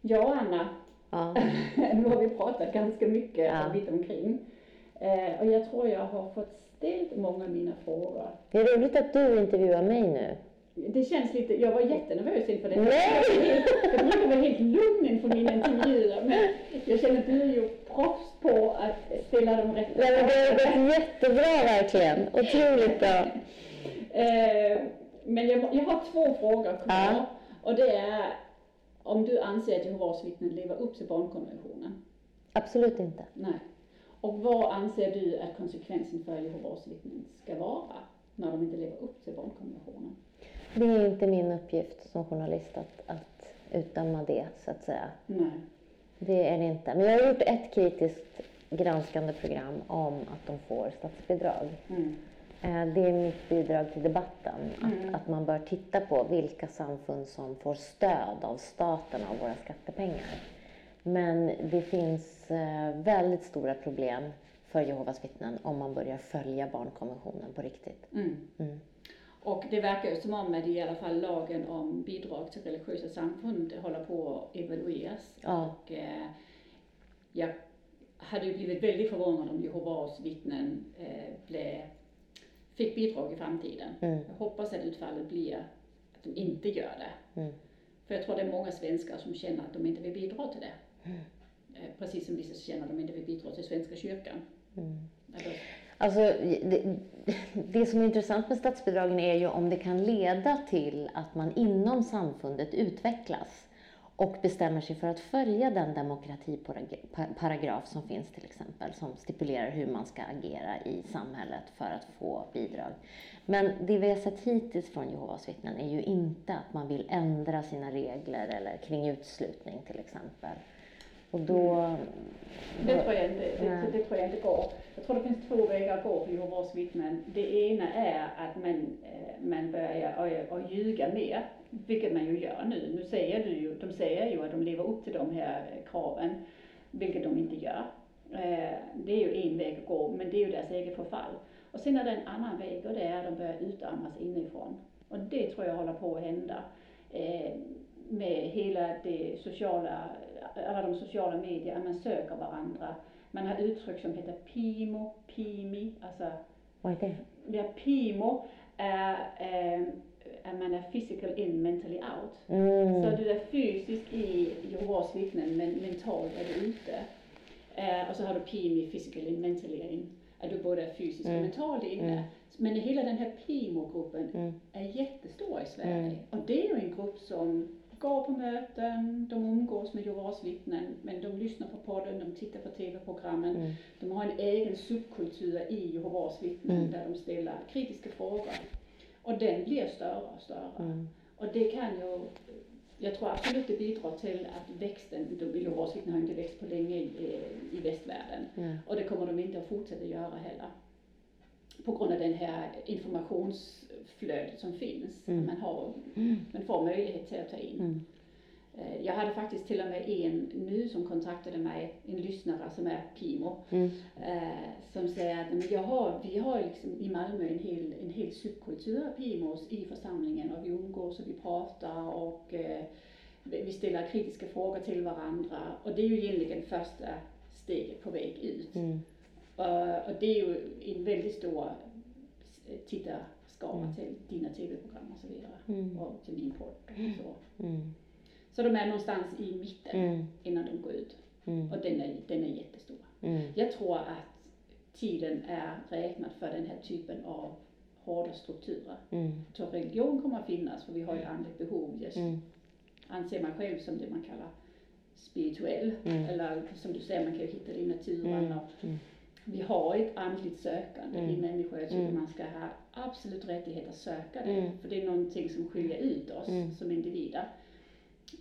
ja, Anna, Ja. nu har vi pratat ganska mycket Ja. vitt omkring. Eh, och jag tror jag har fått ställt många av mina frågor. Det är roligt att du intervjuar mig nu. Det känns lite, jag var jättenervös inför det. Nej! Jag brukar vara helt lugn inför mina intervjuer men jag känner att du är ju proffs på att ställa de rätta Nej, men det har gått jättebra verkligen. Otroligt bra. Eh, men jag, jag har två frågor kvar. Ja. Och det är om du anser att Jehovas vittnen lever upp till barnkonventionen? Absolut inte. Nej. Och vad anser du att konsekvensen för Jehovas vittnen ska vara när de inte lever upp till barnkonventionen? Det är inte min uppgift som journalist att, att utdöma det, så att säga. Nej. Det är det inte. Men jag har gjort ett kritiskt granskande program om att de får statsbidrag. Mm. Eh, Det är mitt bidrag till debatten. Mm. Att, att man bör titta på vilka samfund som får stöd av staten av våra skattepengar. Men det finns eh, väldigt stora problem för Jehovas vittnen om man börjar följa barnkonventionen på riktigt. Mm. Och det verkar ju som om att i alla fall lagen om bidrag till religiösa samfund håller på att evalueras. Ja. Och, eh, jag hade ju blivit väldigt förvånad om Jehovas vittnen eh, blev, fick bidrag i framtiden. Mm. Jag hoppas att utfallet blir att de inte gör det. Mm. För jag tror det är många svenskar som känner att de inte vill bidra till det. Mm. Eh, precis som vissa känner att de inte vill bidra till Svenska kyrkan. Mm. Eller, Alltså, det, det som är intressant med statsbidragen är ju om det kan leda till att man inom samfundet utvecklas och bestämmer sig för att följa den demokratiparagraf som finns till exempel, som stipulerar hur man ska agera i samhället för att få bidrag. Men det vi har sett hittills från Jehovas vittnen är ju inte att man vill ändra sina regler eller kring uteslutning till exempel. Och då... Det tror, jag inte, det, det tror jag inte går. Jag tror det finns två vägar att gå för Jehovas vittnen. Det ena är att man, eh, man börjar att- att ljuga mer, vilket man ju gör nu. Nu säger du ju, de säger ju att de lever upp till de här kraven, vilket de inte gör. Eh, Det är ju en väg att gå, men det är ju deras eget förfall. Och sen är det en annan väg och det är att de börjar utarmas inifrån. Och det tror jag håller på att hända. Eh, med hela det sociala, alla de sociala medier, att man söker varandra. Man har uttryck som heter PIMO, PIMI, alltså Vad är det? ja, PIMO är eh, att man är physical in, mentally out. Mm. Så du är fysisk i Jehovas vittnen men mentalt är du ute. Eh, och så har du PIMI, physical in, mentally in. Att du både är fysiskt och Mm. mentalt inne. Mm. Men hela den här PIMO-gruppen Mm. är jättestor i Sverige. Mm. Och det är ju en grupp som går på möten, de umgås med Jehovas vittnen, men de lyssnar på podden, de tittar på TV-programmen. Mm. De har en egen subkultur i Jehovas vittnen Mm. där de ställer kritiska frågor. Och den blir större och större. Mm. Och det kan ju, jag tror absolut det bidrar till att växten, de Jehovas vittnen har inte växt på länge i, i västvärlden. Mm. Och det kommer de inte att fortsätta göra heller. På grund av den här informationsflödet som finns. Mm. Man, har, Mm. man får möjlighet till att ta in. Mm. Eh, Jag hade faktiskt till och med en nu som kontaktade mig, en lyssnare som är PIMO, Mm. eh, som säger att "Men jag har, vi har liksom i Malmö en hel, en hel subkultur av PIMOs i församlingen och vi umgås och vi pratar och eh, vi ställer kritiska frågor till varandra och det är ju egentligen första steget på väg ut. Mm. Och det är ju en väldigt stor eh, tittarskara Mm. till dina tv-program och så vidare. Mm. Och till min podd och så. Mm. Så de är någonstans i mitten Mm. innan de går ut. Mm. Och den är, den är jättestor. Mm. Jag tror att tiden är räknad för den här typen av hårda strukturer. Mm. Så religion kommer att finnas, för vi har ju andligt behov. Jag Mm. anser mig själv som det man kallar spirituell. Mm. Eller som du säger, man kan ju hitta det i naturen. Mm. Och Mm. Vi har ett andligt sökande i Mm. människor. Jag tycker Mm. man ska ha absolut rättighet att söka det. Mm. För det är någonting som skiljer ut oss Mm. som individer.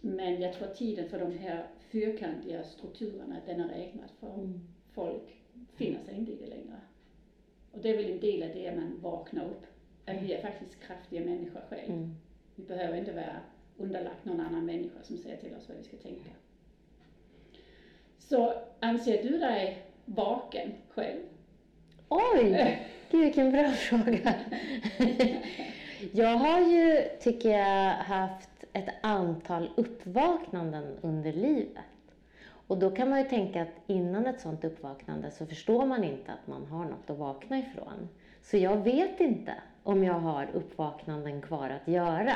Men jag tror att tiden för de här fyrkantiga strukturerna, den är räknad för Mm. folk finner sig inte i det längre. Och det är väl en del av det man vaknar upp. Att vi är faktiskt kraftiga människor själv. Mm. Vi behöver inte vara underlagt någon annan människa som säger till oss vad vi ska tänka. Så anser du dig vaken själv? Oj! Gud, vilken bra fråga. Jag har ju, tycker jag, haft ett antal uppvaknanden under livet. Och då kan man ju tänka att innan ett sånt uppvaknande så förstår man inte att man har något att vakna ifrån. Så jag vet inte om jag har uppvaknanden kvar att göra.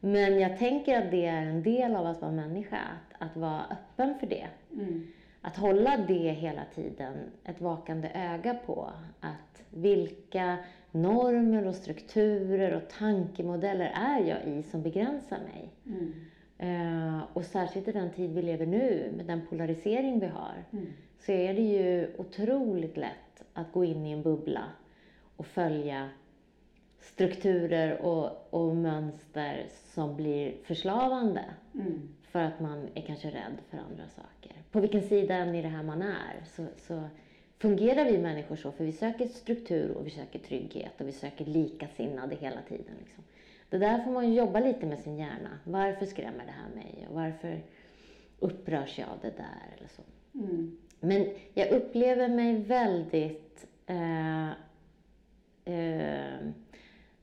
Men jag tänker att det är en del av att vara människa, att, att vara öppen för det. Mm. Att hålla det hela tiden, ett vakande öga på att vilka normer och strukturer och tankemodeller är jag i som begränsar mig. Mm. Eh, och särskilt i den tid vi lever nu, med den polarisering vi har, Mm. så är det ju otroligt lätt att gå in i en bubbla och följa strukturer och, och mönster som blir förslavande Mm. för att man är kanske rädd för andra saker. På vilken sida i det här man är så, så fungerar vi människor så, för vi söker struktur och vi söker trygghet och vi söker likasinnade hela tiden. Liksom. Det där får man jobba lite med sin hjärna. Varför skrämmer det här mig? Och varför upprörs jag av det där? Eller så. Mm. Men jag upplever mig väldigt eh, eh,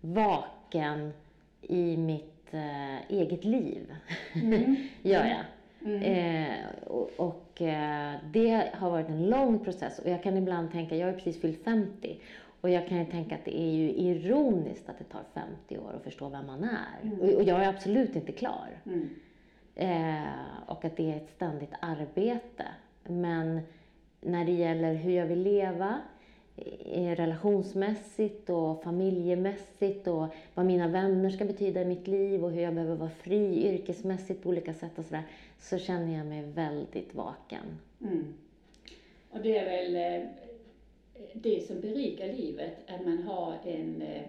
vaken i mitt eh, eget liv. Mm. Gör jag. Mm. Eh, och och eh, det har varit en lång process och jag kan ibland tänka, jag har precis fyllt 50 och jag kan ju tänka att det är ju ironiskt att det tar 50 år att förstå vem man är. Mm. Och, och jag är absolut inte klar. Mm. Eh, och att det är ett ständigt arbete. Men när det gäller hur jag vill leva eh, relationsmässigt och familjemässigt och vad mina vänner ska betyda i mitt liv och hur jag behöver vara fri yrkesmässigt på olika sätt och sådär, så känner jag mig väldigt vaken. Mm. Och det är väl eh, det som berikar livet, att man har en, eh,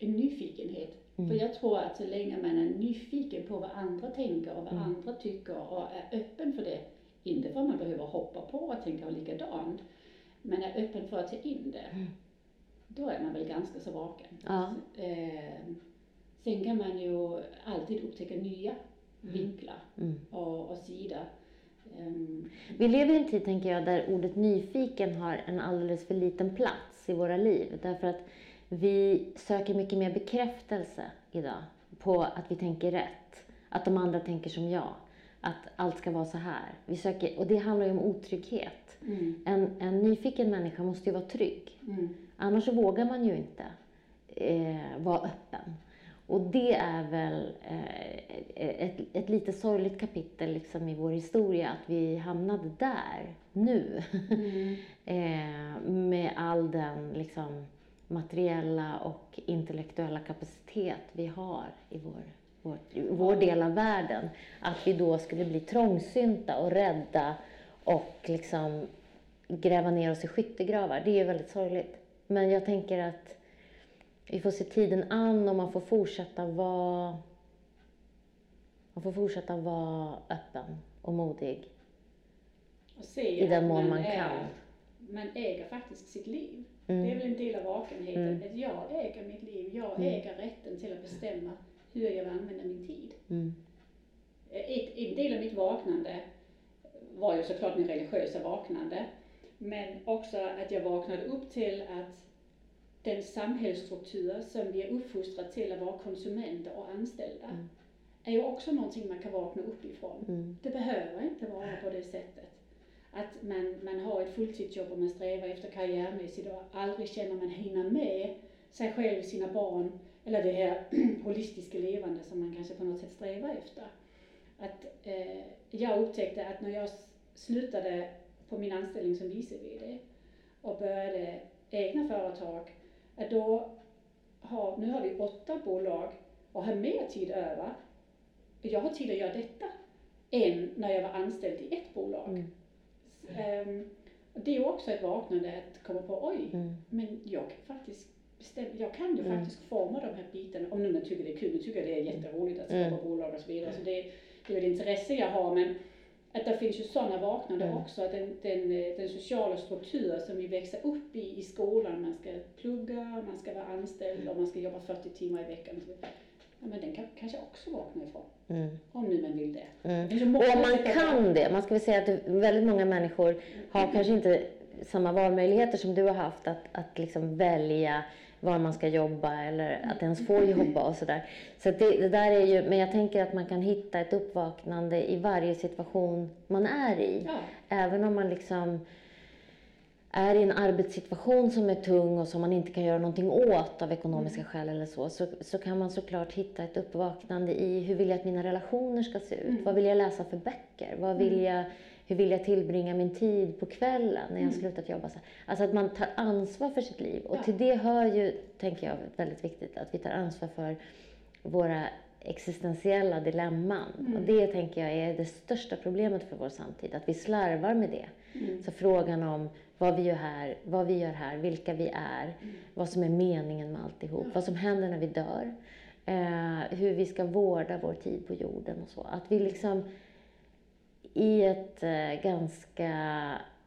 en nyfikenhet. Mm. För jag tror att så länge man är nyfiken på vad andra tänker och vad Mm. andra tycker och är öppen för det, inte för att man behöver hoppa på och tänka likadant, men är öppen för att ta in det, Mm. då är man väl ganska så vaken. Ja. Eh, sen kan man ju alltid upptäcka nya vinklar Mm. och, och sidor. Ehm, Vi lever i en tid, tänker jag, där ordet nyfiken har en alldeles för liten plats i våra liv. Därför att vi söker mycket mer bekräftelse idag på att vi tänker rätt. Att de andra tänker som jag. Att allt ska vara så här. Vi söker, och det handlar ju om otrygghet. mm, En, en nyfiken människa måste ju vara trygg. mm. Annars vågar man ju inte eh, vara öppen. Och det är väl eh, ett, ett lite sorgligt kapitel liksom, i vår historia, att vi hamnade där, nu. Mm. eh, med all den liksom, materiella och intellektuella kapacitet vi har i vår, vår, vår del av världen. Att vi då skulle bli trångsynta och rädda och liksom gräva ner oss i skyttegravar. Det är väldigt sorgligt. Men jag tänker att vi får se tiden an och man får fortsätta vara man får fortsätta vara öppen och modig Och se i den mån man är, kan. Man äger faktiskt sitt liv. Mm. Det är väl en del av vakenheten. Mm. Att jag äger mitt liv. Jag Mm. äger rätten till att bestämma hur jag vill använda min tid. Mm. Ett, en del av mitt vaknande var ju såklart min religiösa vaknande. Men också att jag vaknade upp till att den samhällsstruktur som vi är uppfostrade till att vara konsumenter och anställda Mm. är ju också någonting man kan vakna upp ifrån. Mm. Det behöver inte vara på det sättet. Att man, man har ett fulltidsjobb och man strävar efter karriärmässigt och aldrig känner man hinner med sig själv, sina barn eller det här holistiska levande som man kanske på något sätt strävar efter. Att eh, jag upptäckte att när jag slutade på min anställning som vice VD och började egna företag, då har, nu har vi åtta bolag och har mer tid över. Jag har tid att göra detta än när jag var anställd i ett bolag. Mm. Och det är ju också ett vaknande att komma på, oj, Mm. men jag kan faktiskt bestämma, jag kan ju Mm. faktiskt forma de här bitarna, om nu man tycker det är kul, nu tycker jag det är jätteroligt att Mm. skapa bolag och så vidare, så det, det är ju ett intresse jag har, men att det finns ju sådana vaknande Mm. också, att den, den, eh, den sociala struktur som vi växer upp i i skolan, man ska plugga, man ska vara anställd och man ska jobba 40 timmar i veckan, ja, men den kan kanske också vakna ifrån, Mm. om nu man vill det. Mm. Och om man kan det, man ska väl säga att väldigt många människor har kanske inte samma valmöjligheter som du har haft att, att liksom välja var man ska jobba eller att ens få jobba och sådär. Så, så det, det, där är ju, men jag tänker att man kan hitta ett uppvaknande i varje situation man är i. Ja. Även om man liksom är i en arbetssituation som är tung och som man inte kan göra någonting åt av ekonomiska mm. skäl eller så, så, så kan man såklart hitta ett uppvaknande i hur vill jag att mina relationer ska se ut? Mm. Vad vill jag läsa för böcker? Vad vill mm. jag, hur vill jag tillbringa min tid på kvällen när jag har mm. slutat jobba? Alltså att man tar ansvar för sitt liv. Och till det hör ju, tänker jag, väldigt viktigt att vi tar ansvar för våra existentiella dilemman. Mm. Och det tänker jag är det största problemet för vår samtid, att vi slarvar med det. Mm. Så frågan om vad vi gör här, vad vi gör här, vilka vi är, mm. vad som är meningen med alltihop, ja. vad som händer när vi dör, eh, hur vi ska vårda vår tid på jorden och så. Att vi liksom i ett eh, ganska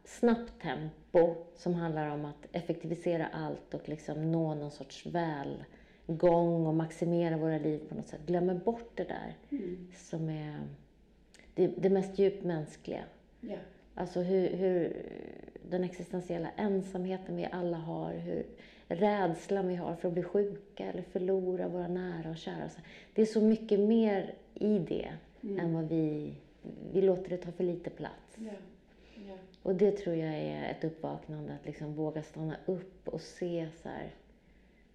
snabbt tempo som handlar om att effektivisera allt och liksom nå någon sorts välgång och maximera våra liv på något sätt, glömmer bort det där mm. som är det, det mest djupt mänskliga. Ja. Alltså hur, hur, den existentiella ensamheten vi alla har, hur rädslan vi har för att bli sjuka eller förlora våra nära och kära. Det är så mycket mer i det mm. än vad vi, vi låter det ta för lite plats. Ja. Ja. Och det tror jag är ett uppvaknande, att liksom våga stanna upp och se så här,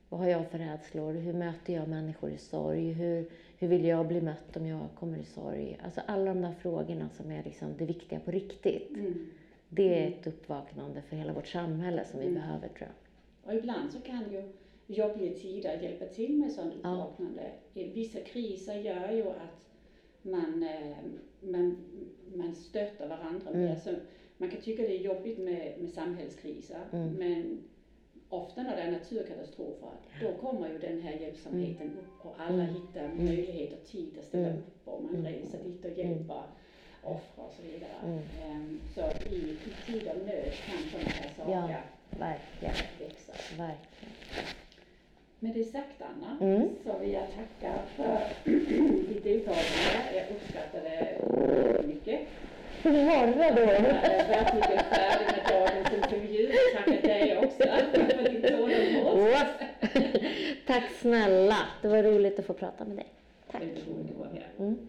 vad har jag för rädslor? Hur möter jag människor i sorg? Hur, hur vill jag bli mött om jag kommer i sorg? Alltså alla de där frågorna som är liksom det viktiga på riktigt. Mm. Det är ett uppvaknande för hela vårt samhälle som vi mm. behöver tror jag. Och ibland så kan ju jobbiga tider hjälpa till med sådant uppvaknande. Ja. Vissa kriser gör ju att man, eh, man, man stöttar varandra mm. mer. Så man kan tycka det är jobbigt med, med samhällskriser, mm. men ofta när det är naturkatastrofer, då kommer ju den här hjälpsamheten mm. upp och alla mm. hittar mm. möjlighet och tid att ställa mm. upp och man reser dit och hjälper offer och så vidare. Um, så i, i tid av nöd kan sådana här saker ja, verkligen. växa. Verkligen. Med det sagt Anna, mm. så vill jag tacka för ditt deltagande. Jag uppskattar det mycket. Hur var det då? Jag är verkligen färdig med dagens intervju. Tackar dig också för ditt tålamod. Tack snälla. Det var roligt att få prata med dig. Tack. Mm.